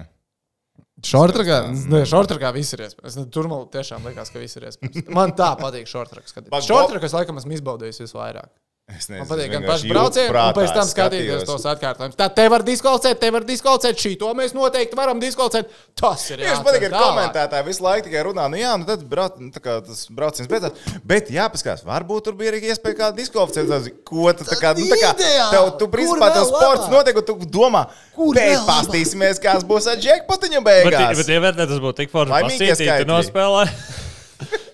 A: Šortrakā, ne, šortrakā viss ir iespējams. Es- Tur man tiešām liekas, ka viss ir iespējams. Man tā patīk šortrakas.
C: Bak-
A: Šortrakas laikam esmu izbaudījis visvairāk.
C: Es
A: Man
C: nezinu,
A: patīk gan
C: jūtu
A: braucieni, gan pēc tam skatīties
C: skatījos.
A: tos atkārtojumus. Tā te var diskvalificēt, te var diskvalificēt, šī to mēs noteikti varam diskvalificēt. Tas ir
C: Tieši patīk, ka komentētāji visu laiku tikai runā, nu jā, nu tad brauc, nu, kā tas brauciens beidzās. Bet jāpaskatās, varbūt tur bija arī iespēja kāda diskvalificēta. Ko tu tā kā, nu tā kā, tev, tu principā tev sports notiek, un tu domā,
A: Kur
C: pēc pastīsimies, kāds būs ar džekpotiņu
B: Bet,
C: beigās.
B: bet ievērtēt, tas būtu tik forši.
C: Skaitļi.
B: tu nospēlē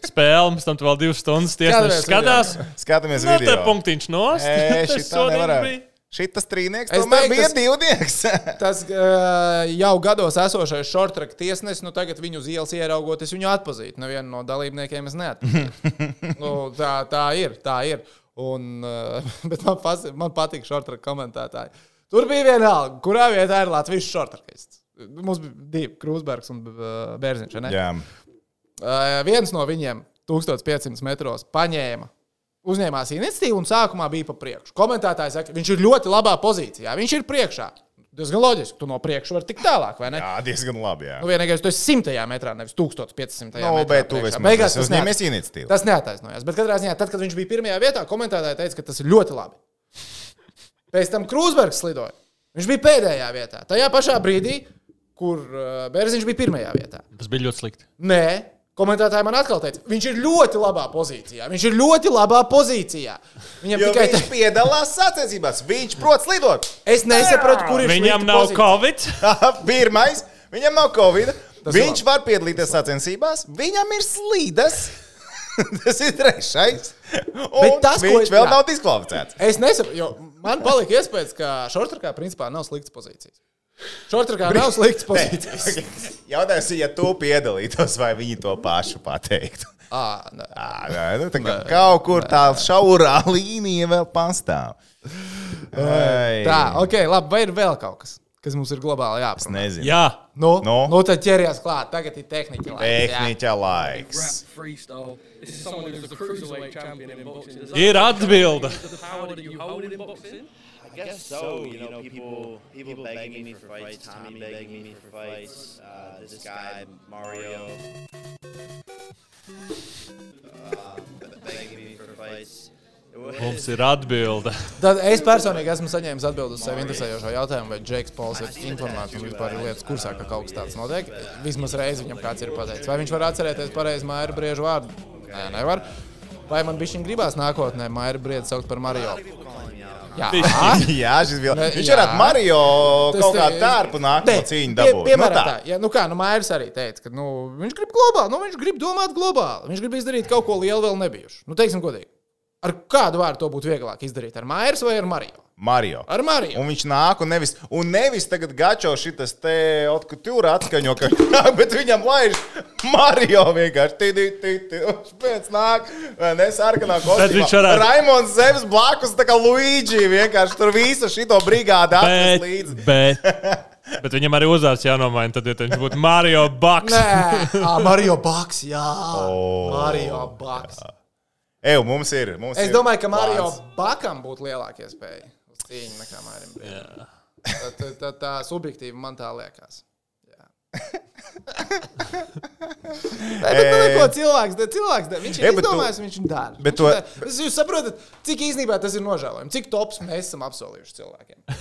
B: spēli, pēc tam vēl divas stundas tiesnesis skatās.
C: Skatāmies
B: Nu,
C: video.
B: punktiņš nost.
C: Ē,
B: Tas
C: šitā
B: sodīgs
C: nevarētu.
B: bija.
C: Šitas trīnieks tomēr
A: teiktu,
C: bija
A: tas-
C: divnieks.
A: Tas uh, jau gados esošais šortraka tiesnesis, nu tagad viņu uz ielas ieraugot, es viņu atpazīstu. Nevienu no dalībniekiem es neatpazīstu. nu, tā, tā ir, tā ir. Un, uh, bet man, pas, man patīk šortraka komentētāji. Tur bija vienalga, kurā vietā ir Latvijas šortrakists. Mums bija divi, Krūsbergs un Bērziņš. Uh, viens no viņiem 1500 metros paņēma, uzņēmās iniciatīvu un sākumā bija pa priekšu. Komentētājs saka, viņš ir ļoti labā pozīcijā, viņš ir priekšā. Diezgan loģiski, tu no priekša vari tikt tālāk, vai ne?
C: jā, diezgan labi. Jā.
A: Nu, vienīgais, tu esi 100 metrā, nevis 1500.
C: Nu,
A: metrā
C: bet tu
A: Beigās
C: esi
A: tas
C: uzņēmies iniciatīvu.
A: Tas neataisnojās. Bet katrā ziņā, tad, kad viņš bija pirmajā vietā, komentētāji teica, ka tas ir ļoti labi. Pēc tam Krūsbergs slidoja. Viņš bija pēdējā vietā. Tajā pašā brīdī, kur uh, Bērziņš bija pirmajā vietā.
B: Tas bija ļoti slikti.
A: Nē, Komentētāji man atkal teica, viņš ir ļoti labā pozīcijā. Viņš ir ļoti labā pozīcijā. Viņam
C: Jo
A: tikai
C: viņš
A: tā,
C: piedalās sacensībās. Viņš prot slidot.
A: es nesaprotu, kur ir
B: Viņam nav
A: pozīcija.
B: covid.
C: Pirmais, viņam nav covid.
A: Tas
C: Viņš var piedalīties sacensībās, viņam ir slīdes. Tas ir trešais. Un
A: tas, ko
C: viņš
A: es-
C: vēl
A: jā.
C: nav diskvalificēts.
A: Es nesaprotu, jo man palika iespējas, ka šortrākā principā nav sliktas pozīcijas. Šortrākā nav sliktas pozīcijas.
C: Jautājums, ir, ja tu piedalītos, vai viņi to pašu pateiktu?
A: Ā, nē.
C: Ā, nē, nu, tā kā kaut kur tā šaurā līnija vēl pastāv. Ai,
A: Tā, ok, labi. Vai ir vēl kaut kas, kas mums ir globāli jāapsver?
C: nezinu.
B: Jā,
A: Nu,
C: Nu?
A: nu tad ķeries klāt. Tagad ir tehniķa. laiks.
C: Tehniķa laiks.
F: rap freestyle. This is someone who's a cruiserweight champion in boxing. Does that
B: ir atbilde.
G: Guess so. You know, people people begging me for fights, Tommy begging me for fights, uh, this guy Mario uh, begging me for fights.
B: Mums ir atbilde.
A: Tad es personīgi esmu saņēmis atbildus uz sevi interesējošo jautājumu, vai Džeks Pols ir informēts un vispār ir lietas kursā, ka kaut kas tāds notiek. Vismaz reizi viņam kāds ir pateicis. Vai viņš var atcerēties pareizi Maira Briežu vārdu? Nē, nevar. Vai man bija viņa gribās nākotnē Maira Briedu saukt par Mario? Jā,
C: Jā, šis bija.
A: Ne,
C: Viņš
A: jā.
C: varētu Mario
A: Tas
C: kaut kā tērpu nākt no cīņa
A: pie-
C: dabūt.
A: Piemēram,
C: Nu,
A: tā. Ja, nu kā, nu Mairis arī teica, ka nu, viņš grib globāli, nu viņš grib domāt globāli. Viņš grib izdarīt kaut ko lielu vēl nebijušu. Nu, teiksim, godīgi. Ar kādu vārdu to būtu vieglāk izdarīt? Ar Mairis vai ar Mario?
C: Mario.
A: Ar Mariju.
C: Un viņš nāk, un nevis, un nevis tagad gačo šitas te otkutūra atskaņo, ka nāk, bet viņam laiž Mario vienkārši. Tī, tī, tī, tī. Un Pēc nāk, vai ne, sarkanā
B: Bet viņš
C: kostīmā.
B: varētu-
C: Raimons Zemes blakus, tā kā Luigi, vienkārši tur visu šito brigādi atnes līdzi.
B: bet, bet viņam arī uzvārds jānomaina. Tad, ja viņš būtu Mario Baks.
A: Nē, à, Mario Baks, jā.
C: O.
A: Mario Baks.
C: Ej, mums ir. Mums
A: Es
C: ir
A: domāju, ka Mario. Bakam būtu lielākie spēja uz cīņu nekā Mārim. Brīdam. Tā, tā, tā, tā subjektīvi man tā liekas. Nē, bet nu, neko cilvēks, cilvēks viņš ir izdomājis, viņš ir dara.
C: bet
A: Viņš
C: to-.
A: Es- Jūs saprotat, cik īstenībā tas ir nožēlojami, cik tops mēs esam apsolījuši cilvēkiem.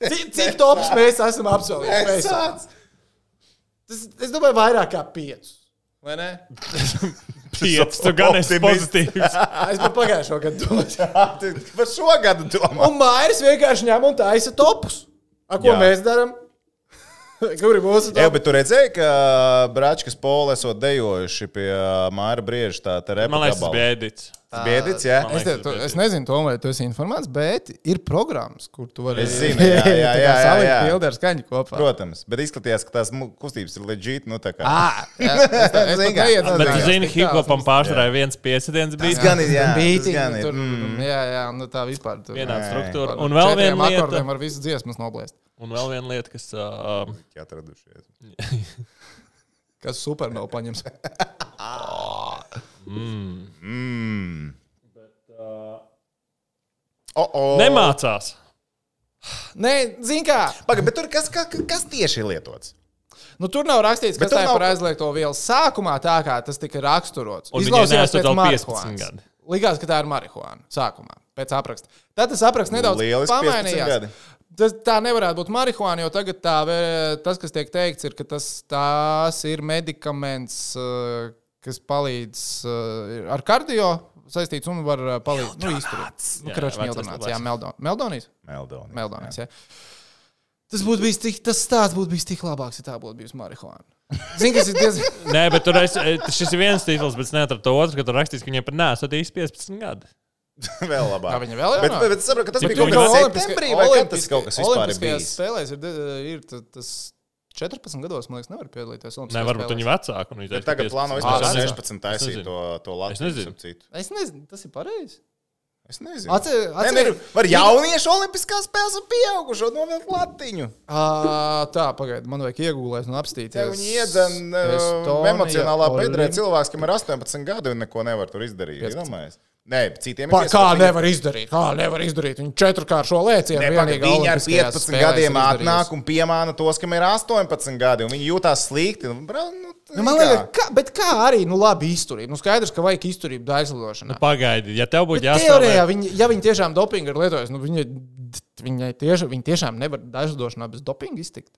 A: Cik, cik tops mēs esam apsolījuši? Face-offs? Tas, es domāju, vairāk kā piecus. Vai ne?
B: Pieci, tu gan esi pozitīvs.
A: Es par pagājušo gadu domāju.
C: Par šo gadu domā.
A: Un Mairis vienkārši ņem un taisa topus. A, ko
C: Jā.
A: Jā. mēs darām? Kur ir mūsu
C: Jā,
A: topi?
C: bet tu redzēji, ka Brāčkas Pola esot dejojuši pie Māra Brieža tā te repa
B: Man liekas, tas bija Edits.
C: Biedits, jā?
B: Man
A: Es, te, tu,
B: tas
A: es nezinu, Tom, vai tu esi informēts, bet ir programmas, kur tu vari
C: jā, jā, jā, jā, jā.
A: Pildi ar skaņu kopā.
C: Protams, bet izskatījās, ka tās kustības ir leģīti. Nu, tā kā.
A: Ah, jā, es, tā- es
C: kā.
A: neiedomājos,
B: Bet tu zini,
A: tas-
B: pārsvarā viens piesadiens
C: Tas
B: bija.
C: gan ir, jā. tas
A: Beating,
C: gan ir.
A: tur,
C: Mm.
A: Jā, jā, nu tā vispār. Tur,
B: Vienāda struktūra. Un vēl viena lieta,
A: akordiem var visas dziesmas noblēst.
B: un vēl viena lieta kas, uh,
C: Atradušies.
A: Kas super nav paņems.
C: Mm. Oh, oh.
B: nemācās.
A: Nē, zini kā.
C: Pagaid, bet tur kas, kas, kas tieši ir lietots?
A: Nu, tur nav rakstīts,
C: Bet
A: kas tā ir
C: nav-
A: par aizliegto vielu. Sākumā tā kā tas tika raksturots. Izklausījās pēc
B: vēl 15
A: marihuānas. Likās, ka tā ir marihuāna. Sākumā, pēc apraksta. Tad tas apraksts nedaudz
C: Lieliski 15
A: pamainījās. Tas, tā nevarētu būt marihuāna, jo tagad tā, tas, kas tiek teikts, ir, ka tas tās ir medikaments, eh, kas palīdz eh, ar kardio saistīts un var eh, palīdzēt nu, izturēt. Nu,
B: Jā,
A: Mildonāts,
B: labais.
A: jā, Meldon, Meldonijas.
C: Meldoni.
A: Meldonijas, jā. Tas būtu bijis tik, tas stāsts būtu bijis tik labāks, ja tā būtu bijusi marihuāna. Zini, kas ir diezgan.
B: Nē, bet tur es, šis ir viens titls, bet es neatradu to otru, ka tur rakstīts, ka viņiem pat nesot īsti 15 gadi.
C: vēl labāk.
A: Jā, viņa vēl
C: Bet,
A: jaunāka?
C: bet, bet es saprotu, ka tas
B: Ja
C: bija kaut kādā
A: Olimpiskā-
C: septembrī, vai kad tas kaut kas vispār ir
A: Olimpiskajās
C: bijis.
A: spēlēs ir, ir ta- tas 14 gados, man liekas, nevar piedalīties.
B: Nē, varbūt viņi vecāki. un viņi
C: Bet
B: teica,
C: tagad
B: 15.
C: plāno vispār
A: es nezinu.
C: 16 taisīt to, to
B: Es
C: Latvijas
B: nezinu.
C: citu.
A: Es nezinu, tas ir pareizi.
C: Es nezinu.
A: Atcer-
C: Nē,
A: atcer-
C: nē, var jauniešu olimpiskās spēles un pieaugušo novilkt latiņu.
A: Uh, tā, pagaidi, man vajag iegūlēt un
C: Ja
A: apstīties.
C: viņi iedzen uh,
A: Estonija,
C: emocionālā bedrē
A: Olim-
C: cilvēks, kam ir 18 gadi un neko nevar tur izdarīt.
A: 15.
C: Iedomājies? Nē, citiem ir
A: kā
C: viņi-
A: nevar izdarīt? Kā nevar izdarīt? Viņi četrkāršo lēcienu
C: Ne,
A: vienīgā
C: Viņi ar
A: Olimpiskajās
C: 15
A: spēlēs
C: gadiem atnāk un piemāna tos, kam ir 18 gadi, un viņi jūtās slikti. Nu, bra, nu,
A: Nu, man liekas, kā, bet kā arī nu, labi izturība. Nu, skaidrs, ka vajag izturību daļslidošanā.
B: Nu, pagaidi, ja tev būtu
A: Bet Teorijā, viņi, ja viņi tiešām dopingu ir lietojis, nu, viņi, viņai tieši, viņi tiešām nevar dažādošanā bez dopinga iztikt.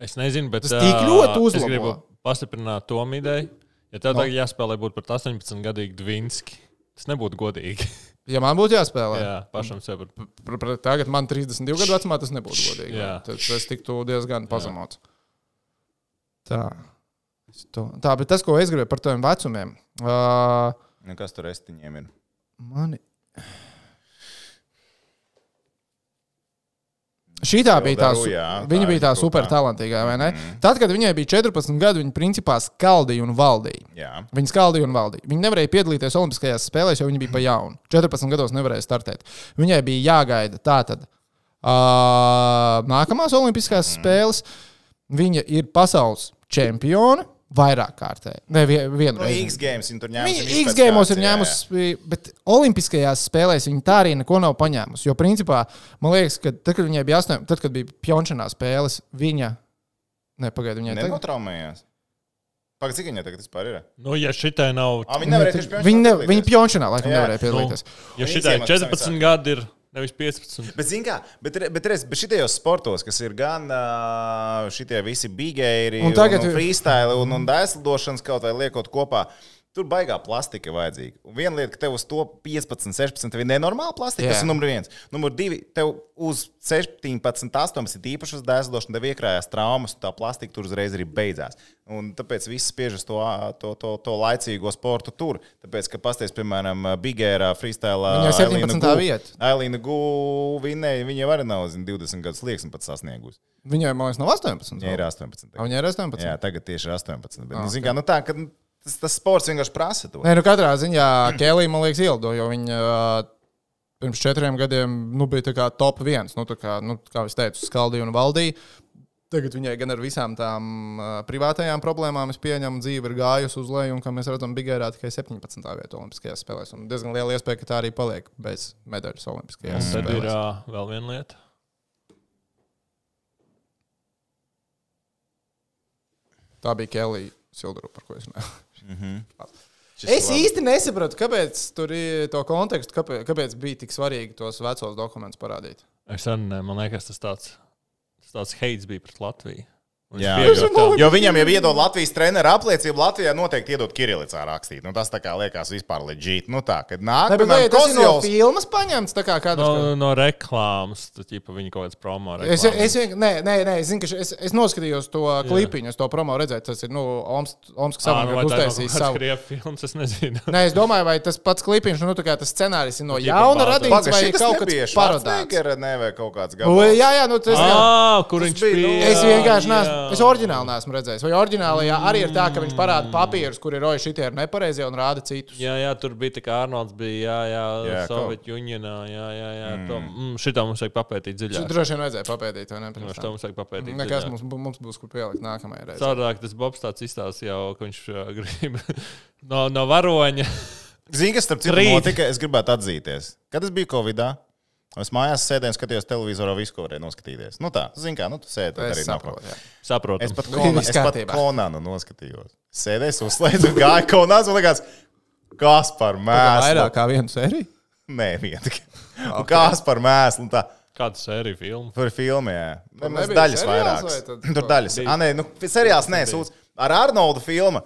B: Es nezinu, bet
A: Tas tik ļoti uzlabo.
B: Es gribu pastiprināt to ideju. Ja tev
A: No.
B: tagad jāspēlē būt par 18 gadīgu Dvinski, tas nebūtu godīgi.
A: Ja man būtu jāspēlē,
B: Jā, pašam sev.
A: Tagad man 32 gadu vecumā tas nebūtu godīgi.
B: Jā.
A: Tad es tiktu diezgan pazemots. Tā. Tā, bet tas, ko es gribēju par tiem vecumiem, uh,
C: Nu, kas tur estiņiem ir?
A: mani. Šī bija tā,
C: Daru, jā, tā
A: viņa bija tā super talantīgā, vai ne? Tad, kad viņai bija 14 gadi, viņa principā skaldīja un valdīja.
C: Jā.
A: Viņa skaldīja un valdīja. Viņa nevarēja piedalīties Olimpiskajās spēlēs, jo viņa bija pa jaunu. 14 gados nevarēja startēt. Viņai bija jāgaida tātad uh, nākamās Olimpiskās
C: Mm.
A: spēles. Viņa ir pasaules čempione vairāk kārtēji. Ne vi-
C: Nu,
A: vienreiz.
C: X games viņa tur ņēma.
A: Viņa X games ir ņēmusi, bet Olimpiskajās spēlēs viņa tā arī neko nav paņēmusi. Jo, principā, man liekas, ka tad, kad viņai bija 8, tad, kad bija Pjončanā spēles, viņa. Ne, pagaidi, viņai tagad.
C: Nenotraumējās. Pagaid, cik viņa tagad vispār ir?
B: Nu, ja šitai nav,
C: Ah, viņa nevarēja tieši pie
A: Viņa, ne, viņa Pjončanā laikam
C: Jā.
A: nevarēja piedalīties.
B: ja
C: Viņi
B: šitai
C: izņēma
B: 14 gadi ir, nevis 15.
C: Bet, kā, bet, bet, redz, bet šitajos sportos, kas ir gan uh, šitie visi bigēri,
A: Un
C: un,
A: tagad-
C: un, un freestyle, un, un dēslidošanas kaut vai liekot kopā. Tur baigā plastika vajadzīga. Un viena lieta, ka tev uz to 15, 16, tev ir nenormāla plastika. Tas ir numur viens. Numur divi, tev uz 17, 18, ir īpaši uz dēslidošanu, tev iekrājās traumas, un tā plastika tur uzreiz arī beidzās. Un tāpēc viss spiež uz to, to, to, to laicīgo sportu tur. Tāpēc, ka pasties, piemēram, bigērā, freestyle.
A: Viņai 17. vieta.
C: Ailīna Gūvinēja, viņa arī nav zin, 20 gadus slieksni pat sasniegusi.
A: Viņai, man liekas, nav 18.
C: Viņa ir 18.
A: A, Viņai ir 18.
C: Jā, tagad tieši ir 18. Bet,
A: Ah,
C: nu, zin, kā, nu, tā, ka, tas, tas sports vienkārši prasa to.
A: Nē, nu katrā ziņā Kelija, man liekas, ielido, jo viņa pirms četriem gadiem nu, bija tā kā top viens. Nu, tā kā, nu, kā es teicu, skaldīja un valdīja. Tagad viņai gan ar visām tām uh, privātajām problēmām, es pieņemu, dzīve ir gājusi uz leju, un kā mēs redzam, Bigērā tikai 17. vietā Olimpiskajās spēlēs. Un diezgan liela iespēja, ka tā arī paliek bez medaļas Olimpiskajās
B: Tad ir
A: spēlēs.
B: uh, vēl viena lieta.
A: Tā bija Kelija Sildaru, par ko es runāju.
C: Šis
A: Es
C: labi.
A: īsti nesapratu, kāpēc tur ir to kontekstu, kāpēc, kāpēc bija tik svarīgi tos vecos dokumentus parādīt.
B: Es arī man liekas, tas tāds, tas tāds heits bija pret Latviju. Es
C: Jā,
B: tam.
C: jo viņam jau iedod Latvijas treneru apliecību. Latvijā noteikti iedod Kirilicā rakstīt. Nu, tas tā kā liekas vispār leģīt. Nu, tā, kad nāk,
A: Ne, bet tas ir no filmas paņemts? Tā kā kādreiz.
B: No, no reklāmas, tad ķipa, viņa kaut kāds promo.
A: Es,
B: reklāmas.
A: es, vien- nē, nē, nē, es, zinu, ka es, es noskatījos to klipiņu, es to promo redzēju. Tas ir nu, Omskas
B: Ā, nu,
A: savā
B: vai tā ir
A: uztaisījis savu.
B: Krievu films, es nezinu.
A: Nē, es domāju, vai tas pats klipiņš, nu, tā kā tas scenārijs ir no
B: Ķipa
A: jauna radīts, vai kaut kāds parodēts.
C: Ne, vai kaut kāds
A: Nu,
C: gabals.
A: Jā, jā, nu tas ir.
B: Ah, kur viņš
C: bija, nu,
B: bija?
A: Es vienkārši neesmu. Es oriģināli neesmu redzējis. Vai oriģinālajā arī ir tā, ka viņš parāda papīrus, kur ir roji šitie ir nepareizie un rāda citus.
B: Jā, jā, tur bija tā kā Arnolds bija, jā, jā,
C: Jā,
B: Sovietu Unionā, jā, jā, jā. Mm. To, mm, šitā mums vajag papētīt dziļāk.
A: droši vien vajadzēja papētīt, vai ne? pirms tam?
B: mums vajag papētīt.
A: Nekas
B: dziļāk.
A: mums, mums būs, kur pielikt nākamajai reizei.
B: Savādāk tas Bobs tāds izstāsta jau, ka viņš uh, grib no, no varoņa.
C: Zini, kas starp citu notika? Es gribētu atzīties. Kad es biju Covid-19, es mājās sēdēju un skatījos televizorā, visu, ko varēju noskatīties. Nu tā, zini, kā, nu tu sēdi,
A: Es
C: arī
A: saprotu. jā.
B: Saprotu.
C: Es pat,
A: Nu,
C: kona, es pat. Konanu noskatījos. Sēdēju, uzslēdzu, gāju Konāns un likās, kas par mēslu.
A: Vairāk kā vienu sēriju?
C: Nē, viena tikai. Un Kas par mēslu. un Tā.
B: Kādu sēriju filmu?
C: Tur filma, jā.
A: Tur nebija
C: daļas vairākas.
A: vai tad-
C: Tur daļas. Ah, nē, nu, seriāls nē, sūdz. Ar Arnoldu filmu.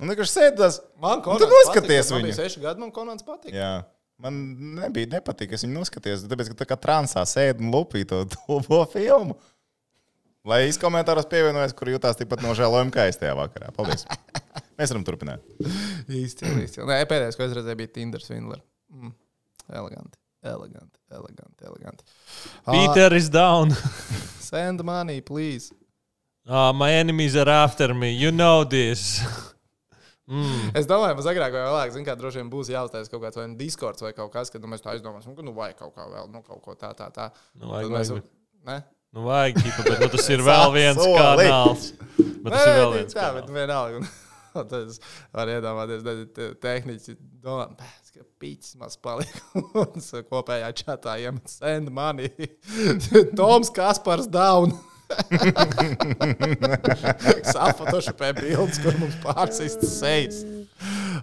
C: Un viņš sēdās.
A: Man
C: Nu, tu noskaties
A: Man
C: viņu.
A: bija seši gadi, man konants patīk.
C: Jā. Man nebija nepatīk, es viņu noskatījos. Tāpēc, ka tā kā transā sēž un lupīja to tuvo filmu. Lai izkomentāros pievienojas, kur jutās tikpat nožēlojami kā es tajā vakarā. Paldies. Mēs varam turpināt.
A: Īsti, īsti. Nē, pēdējais, ko es redzēju, bija Tinder Swindler. Mm. Eleganti, eleganti, eleganti. eleganti.
B: Peter is down.
A: Send money, please.
B: Ah, my enemies are after me. You know this. Mm.
A: Es domāju, ka agrāk vai vēlāk, zin, kā, droši vien būs jāuztais kaut kāds nu Discord vai kaut kas, kad nu, mēs tā aizdomāsim, ka nu vajag kaut kā vēl, nu kaut ko tā, tā, tā.
B: Nu, vajag,
A: mēs-
B: vajag.
A: Ne?
B: Nu, vajag, ķipa, bet nu, tas ir vēl viens kanāls. Bet tas ir vēl viens
A: bet
B: kanāls.
A: vienalga. Un Tad es varu iedomāties, ka tehniski domā, ka pīķis maz paliek. Un kopējā čatā iemet send money. Toms Kaspars down. Safotošapē bildes, kur mums pārsistas sejas.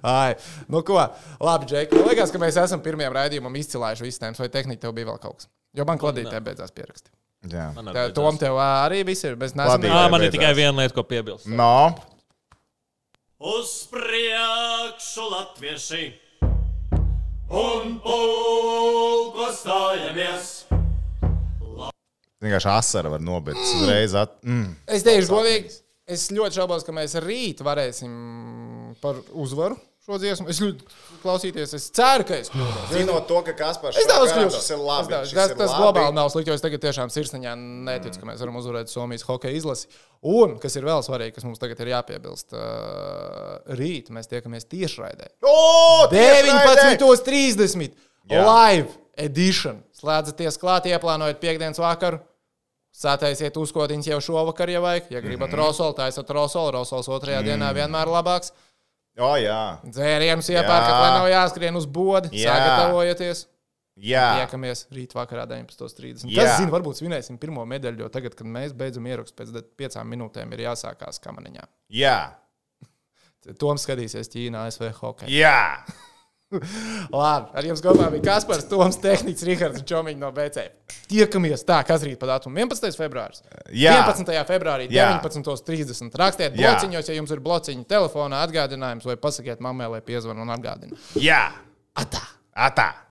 A: Ai, nu ko, labi, Džeki. Man liekas, ka mēs esam pirmajam raidījumam izcilājuši visas tēmas, vai tehnika tev bija vēl kaut kas. Jo man kladītē beidzās pieraksti.
C: Jā.
A: Tā,
B: atbeidzās.
A: Tom, tev arī viss ir. Mēs neesam.
C: Labi.
B: Ā, man ir tikai viena lieta, ko piebilst.
C: No.
D: Uz priekšu latvieši un pulko stājamies.
C: Vienkārši asara var nobērt uzreiz. At... Mm.
A: Es teikšu, godīgi, es ļoti šaubos, ka mēs rīt varēsim par uzvaru šo dziesmu. Es ļoti klausīties, es ceru, ka es kļūdos.
C: Zinot to, ka Kaspars
A: Es daudz kļūdos.
C: Tas ir.
A: Tas, tas,
C: ir
A: globāli nav slikti, jo es tagad tiešām sirsniņā neticu, ka mēs varam uzvarēt Somijas hokeja izlasi. Un, kas ir vēl svarīgi, kas mums tagad ir jāpiebilst, uh, rīt mēs tiekamies tiešraidē.
C: O, tiešraidē!
A: 19.30.
C: Jā.
A: Live edition. Slēdzaties klāt, ieplānojat piekdienas vakaru. Sataisiet uzkotiņus jau šovakar, ja vajag. Ja gribat mm -hmm. rosolu, taisiet rosolu. Rosols otrajā mm. dienā vienmēr labāks.
C: O, jā.
A: Dzērienus iepērkat, lai nav jāskrien uz bodi.
C: Jā.
A: Sagatavojieties.
C: jā.
A: Tiekamies rīt vakarā 19.30.
C: Jā.
A: Kas zina, varbūt svinēsim pirmo medaļu, jo tagad, kad mēs beidzam ierakstu, pēc piecām minūtēm ir jāsākās kamaniņā.
C: jā.
A: Toms skatīsies Ķīnā, ASV hokeju.
C: jā.
A: Labi, ar jums kopā bija Kaspars, Toms, Tehnicis, Rihards un Čomiņš no BC. Tiekamies tā, kas rīt pa datumu 11. februāris.
C: Jā.
A: 11. februārī,
C: Jā.
A: 19.30. Rakstiet blociņos, ja jums ir blociņa telefonā atgādinājums, vai pasakiet mammai, lai piezvan un atgādina.
C: jā.
A: Atā!
C: Atā.